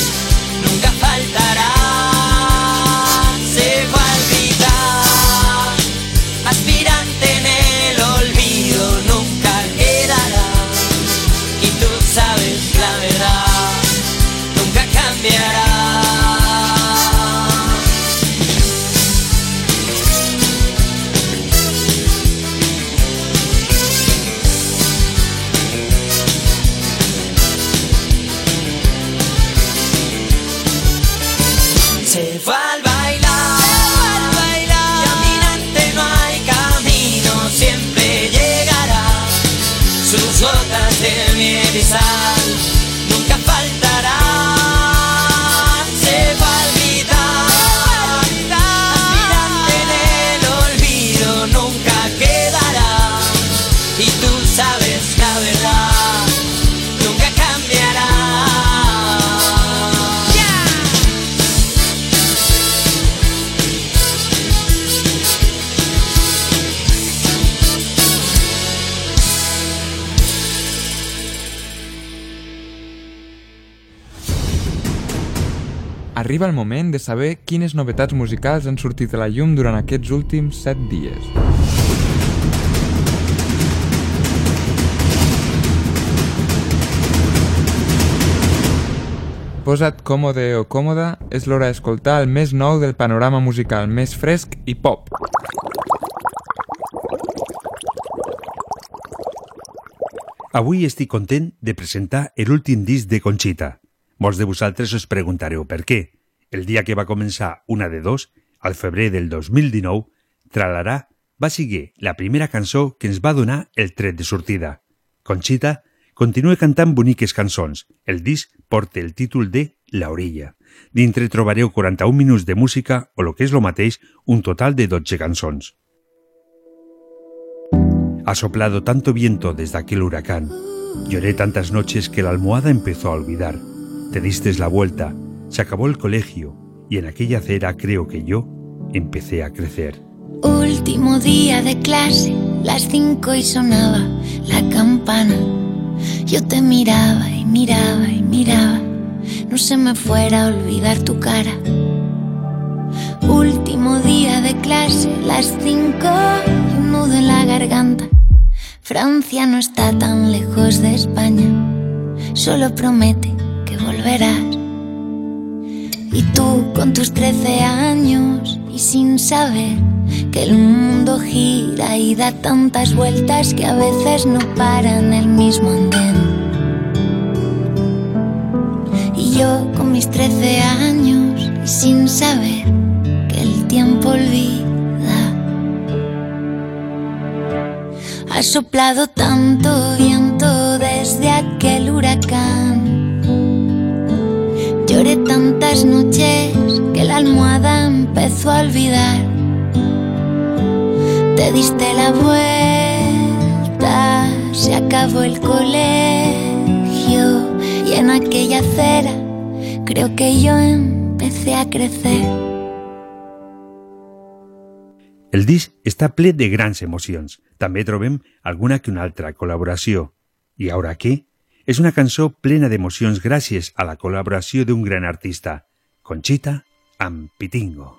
Speaker 26: Arriba el moment de saber quines novetats musicals han sortit a la llum durant aquests últims 7 dies. Posa't còmode o còmoda, és l'hora d'escoltar el més nou del panorama musical més fresc i pop.
Speaker 1: Avui estic content de presentar l'últim disc de Conxita. Molts de vosaltres us preguntareu per què. El dia que va començar una de dos, al febrer del 2019, Tralarà va seguir la primera cançó que ens va el tret de sortida. Conxita continua cantant boniques cançons. El disc porta el títol de La Orilla. Dintre trobareu 41 minuts de música o, lo que és lo mateix, un total de 12 cançons. Ha soplado tanto viento desde aquel huracán. Lloré tantas noches que la almohada empezó a olvidar. Te diste la vuelta, se acabó el colegio y en aquella acera creo que yo empecé a crecer.
Speaker 17: Último día de clase, las cinco y sonaba la campana. Yo te miraba y miraba y miraba, no se me fuera a olvidar tu cara. Último día de clase, las cinco y un nudo en la garganta. Francia no está tan lejos de España, solo promete que volverás. Y tú con tus trece años y sin saber que el mundo gira y da tantas vueltas que a veces no para en el mismo andén. Y yo con mis trece años y sin saber que el tiempo olvida. Ha soplado tanto viento desde aquel huracán. Lloré tantas noches que la almohada empezó a olvidar. Te diste la vuelta, se acabó el colegio y en aquella acera creo que yo empecé a crecer.
Speaker 1: El disc està ple de grans emocions. També trobem alguna que una altra col·laboració. I ara què? És una cançó plena d'emocions gràcies a la col·laboració d'un gran artista, Conchita amb Pitingo.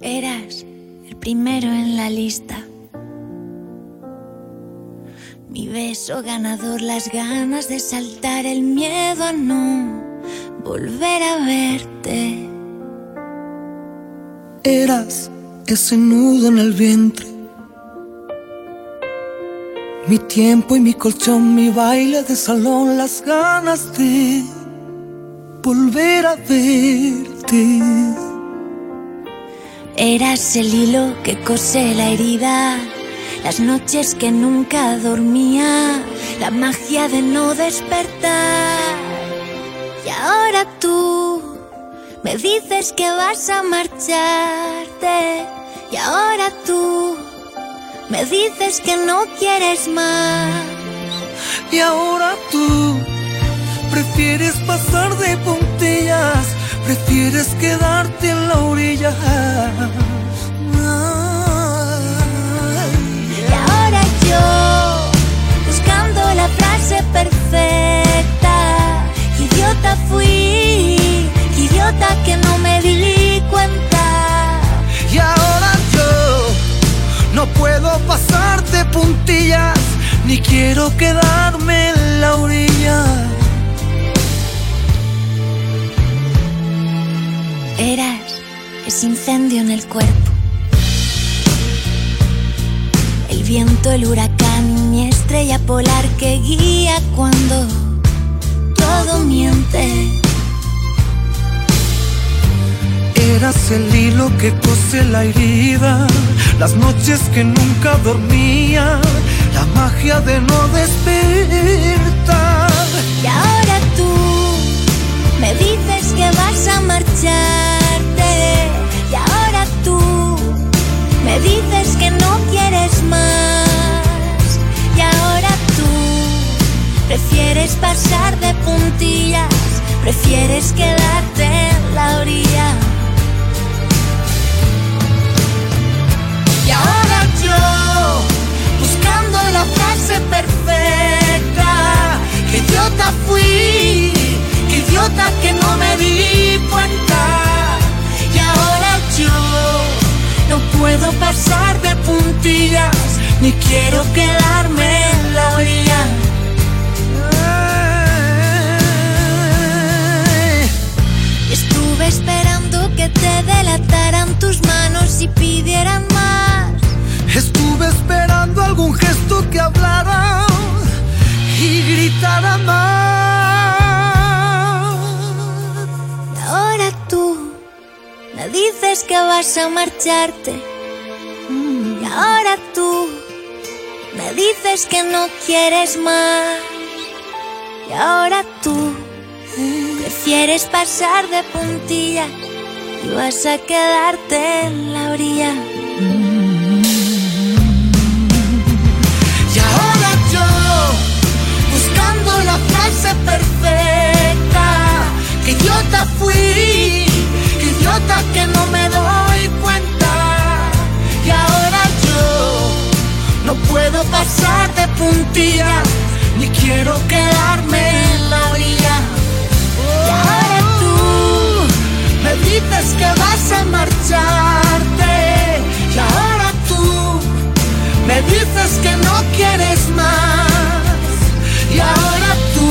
Speaker 17: Eras el primero en la lista. Mi beso ganador, las ganas de saltar, el miedo no volver a verte.
Speaker 11: Eras ese nudo en el vientre. Mi tiempo y mi colchón, mi baile de salón, las ganas de volver a verte.
Speaker 17: Eras el hilo que cose la herida, las noches que nunca dormía, la magia de no despertar. Y ahora tú me dices que vas a marcharte. Y ahora tú me dices que no quieres más.
Speaker 11: Y ahora tú prefieres pasar de puntillas, prefieres quedarte en la orilla.
Speaker 17: Y ahora yo, buscando la frase perfecta, idiota fui, idiota que no me di cuenta.
Speaker 11: Y ahora yo no puedo pasar de puntillas, ni quiero quedarme en la orilla.
Speaker 17: Eras ese incendio en el cuerpo. El viento, el huracán y mi estrella polar que guía cuando todo miente.
Speaker 11: Eras el hilo que cose la herida, las noches que nunca dormía, la magia de no despertar.
Speaker 17: Y ahora tú me dices que vas a marcharte. Y ahora tú me dices que no quieres más. Prefieres pasar de puntillas, prefieres quedarte en la orilla.
Speaker 11: Y ahora yo, buscando la frase perfecta, que idiota fui, que idiota que no me di cuenta. Y ahora yo, no puedo pasar de puntillas, ni quiero quedarme en la orilla.
Speaker 17: Te delataran tus manos y pidieran más.
Speaker 11: Estuve esperando algún gesto que hablara y gritara más.
Speaker 17: Y ahora tú me dices que vas a marcharte. Y ahora tú me dices que no quieres más. Y ahora tú prefieres pasar de puntilla y vas a quedarte en la orilla.
Speaker 11: Y ahora yo, buscando la frase perfecta, que idiota fui, idiota que no me doy cuenta. Y ahora yo, no puedo pasar de puntillas, ni quiero quedarme en la orilla. Dices que vas a marcharte. Y ahora tú, me dices que no quieres más y ahora tú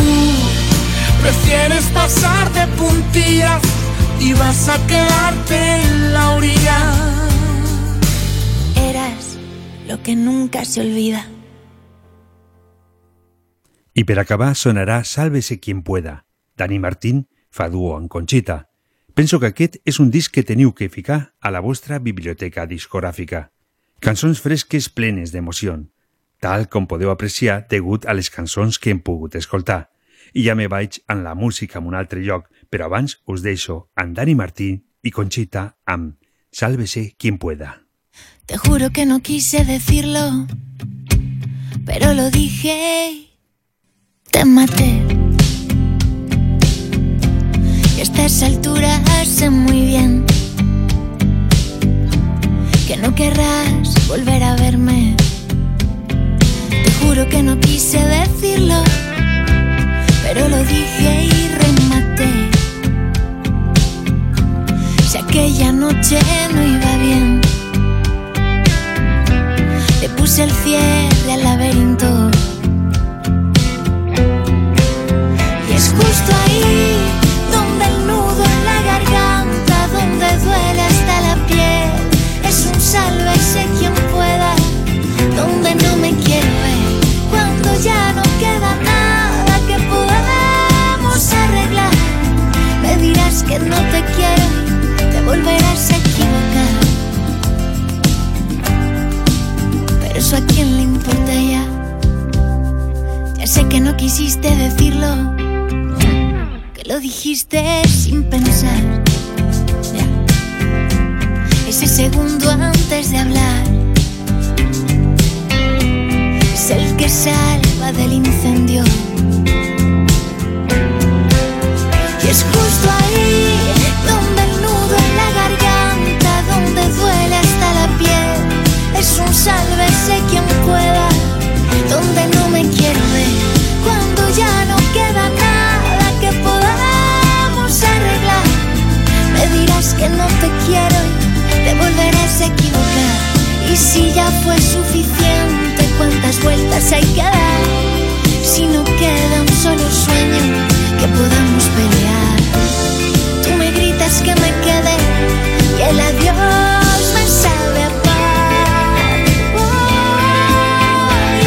Speaker 11: prefieres pasar de puntillas y vas a quedarte en la orilla.
Speaker 17: Eras lo que nunca se olvida.
Speaker 1: I per acabar sonarà Sálvese quien pueda. Dani Martín fa duo amb Conxita. Penso que aquest és un disc que teniu que ficar a la vostra biblioteca discogràfica. Cançons fresques plenes d'emoció, tal com podeu apreciar degut a les cançons que hem pogut escoltar. I ja me vaig en la música en un altre lloc, però abans us deixo amb Dani Martín i Conxita amb Sálvese quien pueda.
Speaker 17: Te juro que no quise decirlo, pero lo dije te maté. Y a estas alturas sé muy bien que no querrás volver a verme. Te juro que no quise decirlo, pero lo dije y rematé. Si aquella noche no iba bien, le puse el cierre al laberinto. Que no te quiero te volverás a equivocar. Pero eso a quién le importa ya. Ya sé que no quisiste decirlo, que lo dijiste sin pensar. Ya. Ese segundo antes de hablar es el que salva del incendio. Es justo ahí donde el nudo en la garganta, donde duele hasta la piel. Es un sálvese quien pueda, donde no me quiero ver. Cuando ya no queda nada que podamos arreglar, me dirás que no te quiero y te volverás a equivocar. Y si ya fue suficiente, ¿cuántas vueltas hay que dar? Si no queda un solo sueño que podamos pelear. El adiós me sabe a paz.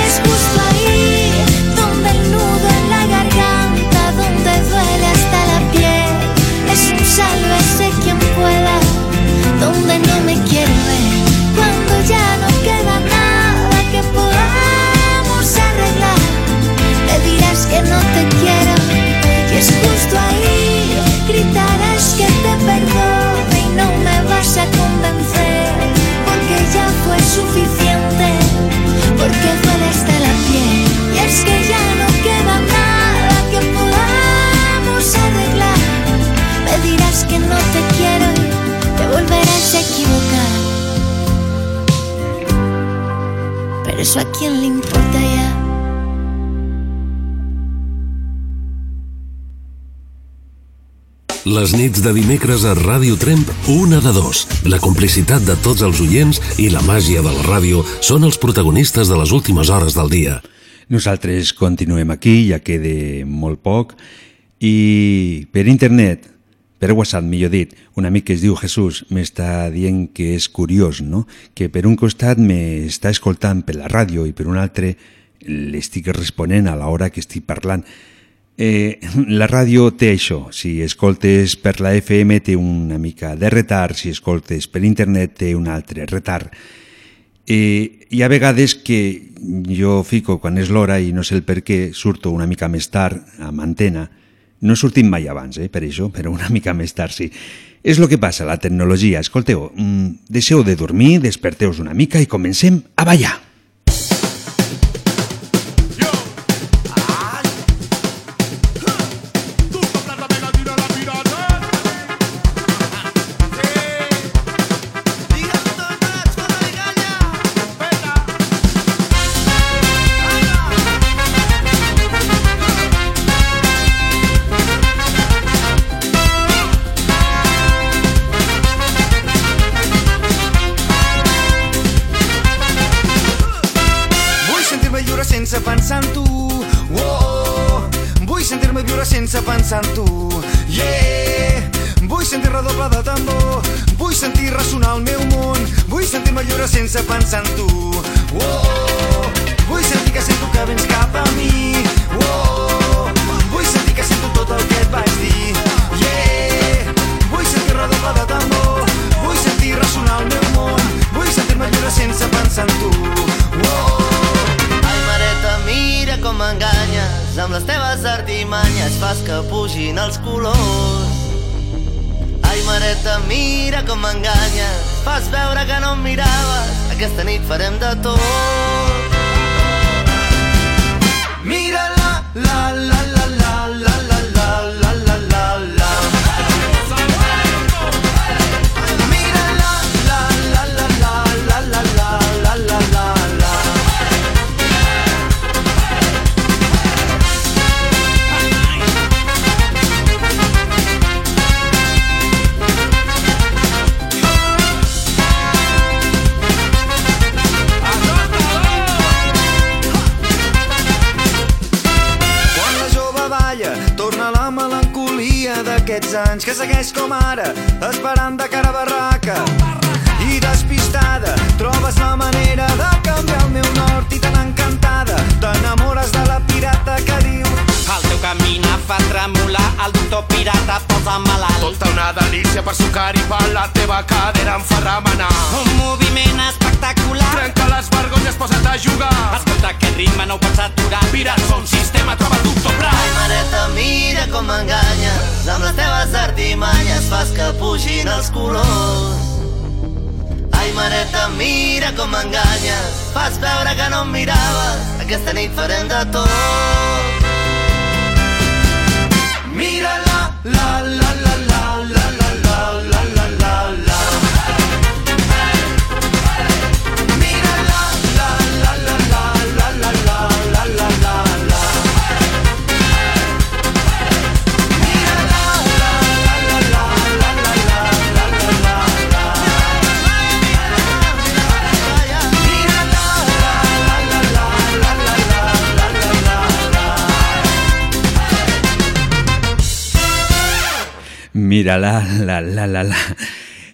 Speaker 17: Es justo ahí donde el nudo en la garganta, donde duele hasta la piel. Es un sálvese quien pueda, donde no me quiero ver. Cuando ya no queda nada que podamos arreglar, me dirás que no te quiero. Y es justo suficiente, porque duele hasta la piel. Y es que ya no queda nada que podamos arreglar, me dirás que no te quiero y te volverás a equivocar. Eso a quién le importa ya.
Speaker 27: Les nits de dimecres a Ràdio Tremp, una de dos. La complicitat de tots els oients i la màgia de la ràdio són els protagonistes de les últimes hores del dia.
Speaker 1: Nosaltres continuem aquí, ja queda molt poc, i per internet, per WhatsApp, millor dit, un amic que es diu Jesús m'està dient que és curiós, no? que per un costat m'està escoltant per la ràdio i per un altre l'estic responent a l'hora que estic parlant. Eh, la ràdio té això, si escoltes per la FM té una mica de retard, si escoltes per internet té un altre retard. Eh, hi ha vegades que jo fico quan és l'hora i no sé el per què, surto una mica més tard amb antena, no he sortit mai abans, eh, per això, però una mica més tard sí. És el que passa, la tecnologia. Escolteu, mm, deixeu de dormir, desperteu una mica i comencem a ballar.
Speaker 4: La, la, la, la.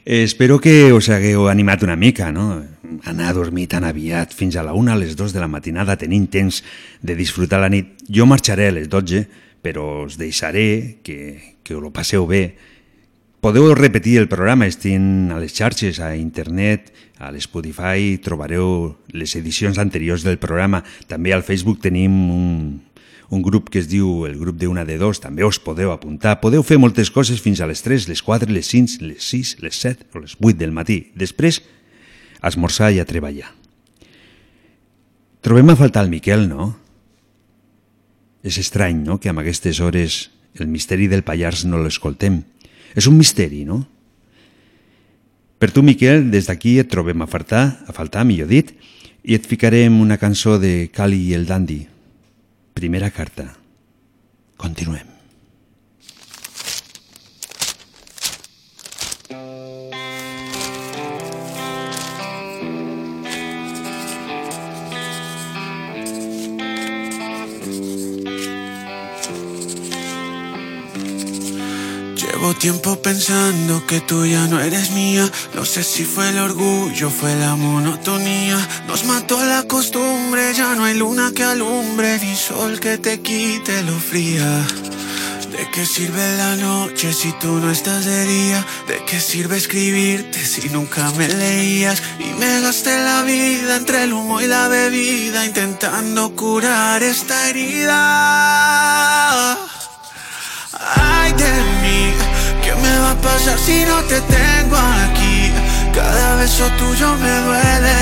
Speaker 1: Espero que us hagueu animat una mica, no? Anar a dormir tan aviat, fins a la una, a les dues de la matinada, tenint temps de disfrutar la nit. Jo marxaré a les 12, però us deixaré que, que ho passeu bé. Podeu repetir el programa, estic a les xarxes, a internet, a l'Spotify, trobareu les edicions anteriors del programa. També al Facebook tenim un, un grup que es diu el grup d'una de dos, també us podeu apuntar. Podeu fer moltes coses fins a les 3, les 4, les 5, les 6, les 7 o les 8 del matí. Després, esmorzar i a treballar. Trobem a faltar el Miquel, no? És estrany, no?, que amb aquestes hores el misteri del Pallars no l'escoltem. És un misteri, no? Per tu, Miquel, des d'aquí et trobem a faltar, a faltar, millor dit, i et ficarem una cançó de Cali i el Dandy. Primera carta. Continuem.
Speaker 28: Llevo tiempo pensando que tú ya no eres mía. No sé si fue el orgullo, fue la monotonía. Nos mató la costumbre, ya no hay luna que alumbre, ni sol que te quite lo fría. ¿De qué sirve la noche si tú no estás de día? ¿De qué sirve escribirte si nunca me leías? Y me gasté la vida entre el humo y la bebida intentando curar esta herida. Ay de mí, ¿qué me va a pasar si no te tengo aquí? Cada beso tuyo me duele,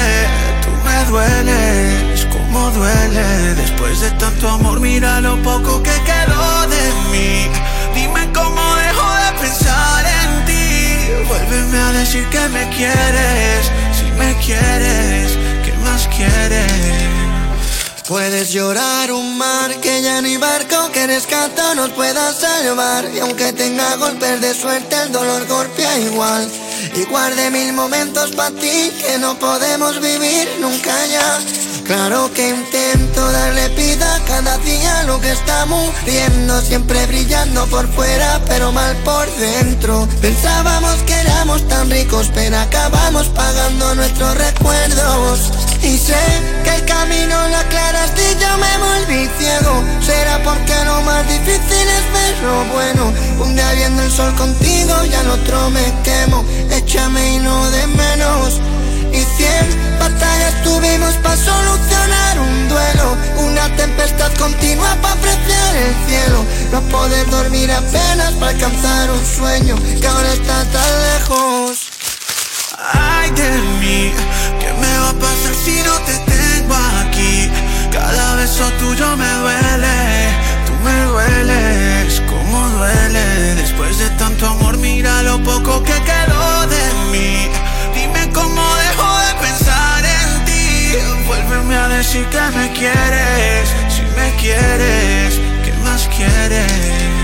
Speaker 28: tú me dueles, como duele. Después de tanto amor, mira lo poco que quedó de mí. Dime cómo dejo de pensar en ti. Vuélveme a decir que me quieres, si me quieres, ¿qué más quieres?
Speaker 4: Puedes llorar un mar que ya hay barco que rescata nos pueda salvar. Y aunque tenga golpes de suerte el dolor golpea igual. Y guarde mil momentos para ti que no podemos vivir nunca ya Claro que intento darle vida cada día lo que está muriendo Siempre brillando por fuera pero mal por dentro. Pensábamos que éramos tan ricos pero acabamos pagando nuestros recuerdos. Y sé que el camino lo aclaraste y yo me volví ciego. Será porque lo más difícil es ver lo bueno. Un día viendo el sol contigo y al otro me quemo. Échame y no de menos y cien batallas tuvimos para solucionar un duelo Una tempestad continua para apreciar el cielo No poder dormir apenas para alcanzar un sueño Que ahora está tan lejos
Speaker 28: Ay de mí, ¿qué me va a pasar si no te tengo aquí? Cada beso tuyo me duele, tú me dueles, como duele. Después de tanto amor, mira lo poco que quedó de mí. Dime cómo de. Vuélveme a decir que me quieres, si me quieres, ¿qué más quieres?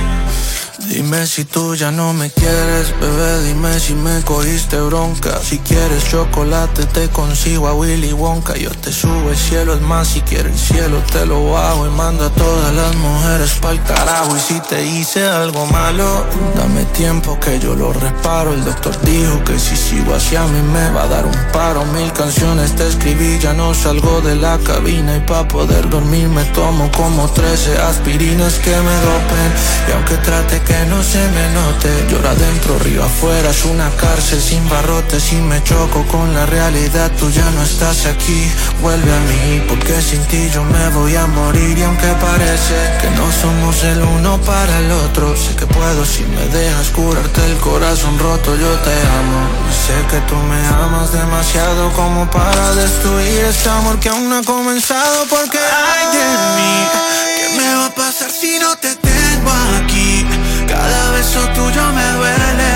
Speaker 29: Dime si tú ya no me quieres, bebé, dime si me cogiste bronca. Si quieres chocolate te consigo a Willy Wonka. Yo te subo el cielo, es más, si quieres el cielo te lo bajo Y mando a todas las mujeres pa'l carajo. Y si te hice algo malo, dame tiempo que yo lo reparo. El doctor dijo que si sigo hacia mí me va a dar un paro. Mil canciones te escribí, ya no salgo de la cabina. Y pa' poder dormir me tomo como 13 aspirinas que me dopen. Y aunque trate que no se me note. Llora adentro, río afuera, es una cárcel sin barrotes. Y me choco con la realidad, tú ya no estás aquí. Vuelve a mí, porque sin ti yo me voy a morir. Y aunque parece que no somos el uno para el otro Sé que puedo si me dejas curarte el corazón roto. Yo te amo, sé que tú me amas demasiado Como para destruir este amor que aún no ha comenzado Porque
Speaker 28: Ay de mí, ¿qué me va a pasar si no te tengo aquí? Cada beso tuyo me duele,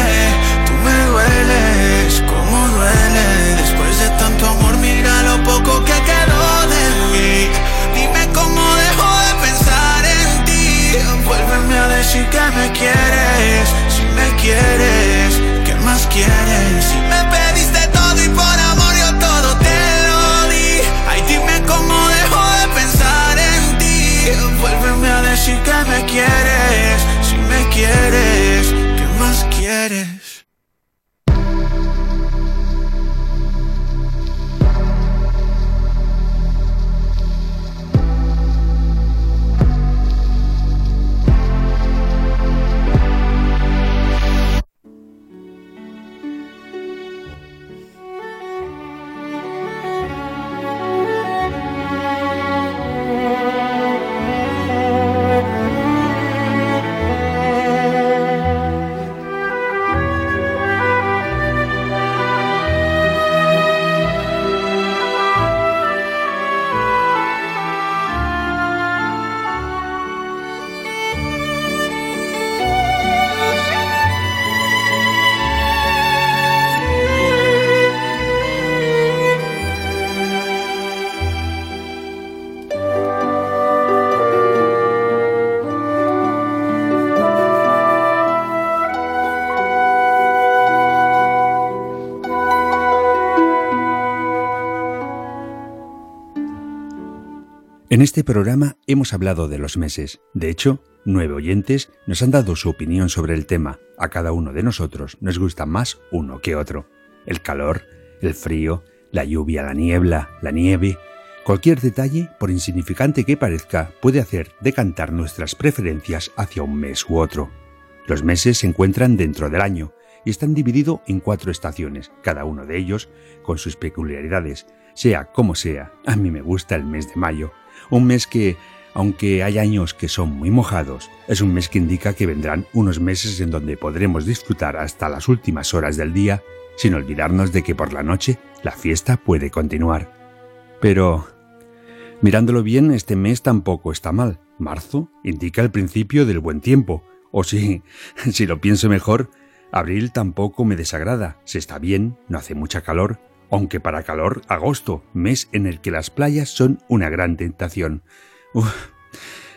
Speaker 28: tú me dueles, como duele. Después de tanto amor, mira lo poco que quedó de mí. Dime cómo dejo de pensar en ti. Vuélveme a decir que me quieres, si me quieres, ¿qué más quieres? Si me pediste todo y por amor yo todo te lo di. Ay, dime cómo dejo de pensar en ti. Vuélveme a decir que me quieres, quieres, ¿qué más quieres?
Speaker 1: En este programa hemos hablado de los meses. De hecho, nueve oyentes nos han dado su opinión sobre el tema. A cada uno de nosotros nos gusta más uno que otro. El calor, el frío, la lluvia, la niebla, la nieve. Cualquier detalle, por insignificante que parezca, puede hacer decantar nuestras preferencias hacia un mes u otro. Los meses se encuentran dentro del año y están divididos en cuatro estaciones, cada uno de ellos con sus peculiaridades. Sea como sea, a mí me gusta el mes de mayo, un mes que, aunque hay años que son muy mojados, es un mes que indica que vendrán unos meses en donde podremos disfrutar hasta las últimas horas del día, sin olvidarnos de que por la noche la fiesta puede continuar. Pero, mirándolo bien, este mes tampoco está mal. Marzo indica el principio del buen tiempo, o si, si lo pienso mejor, abril tampoco me desagrada, se está bien, no hace mucha calor, aunque para calor, agosto, mes en el que las playas son una gran tentación.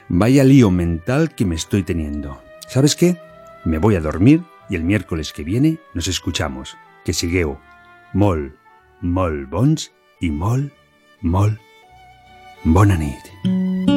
Speaker 1: Vaya lío mental que me estoy teniendo. ¿Sabes qué? Me voy a dormir y el miércoles que viene nos escuchamos. Que sigueu. Mol, mol bons i mol, mol bona nit.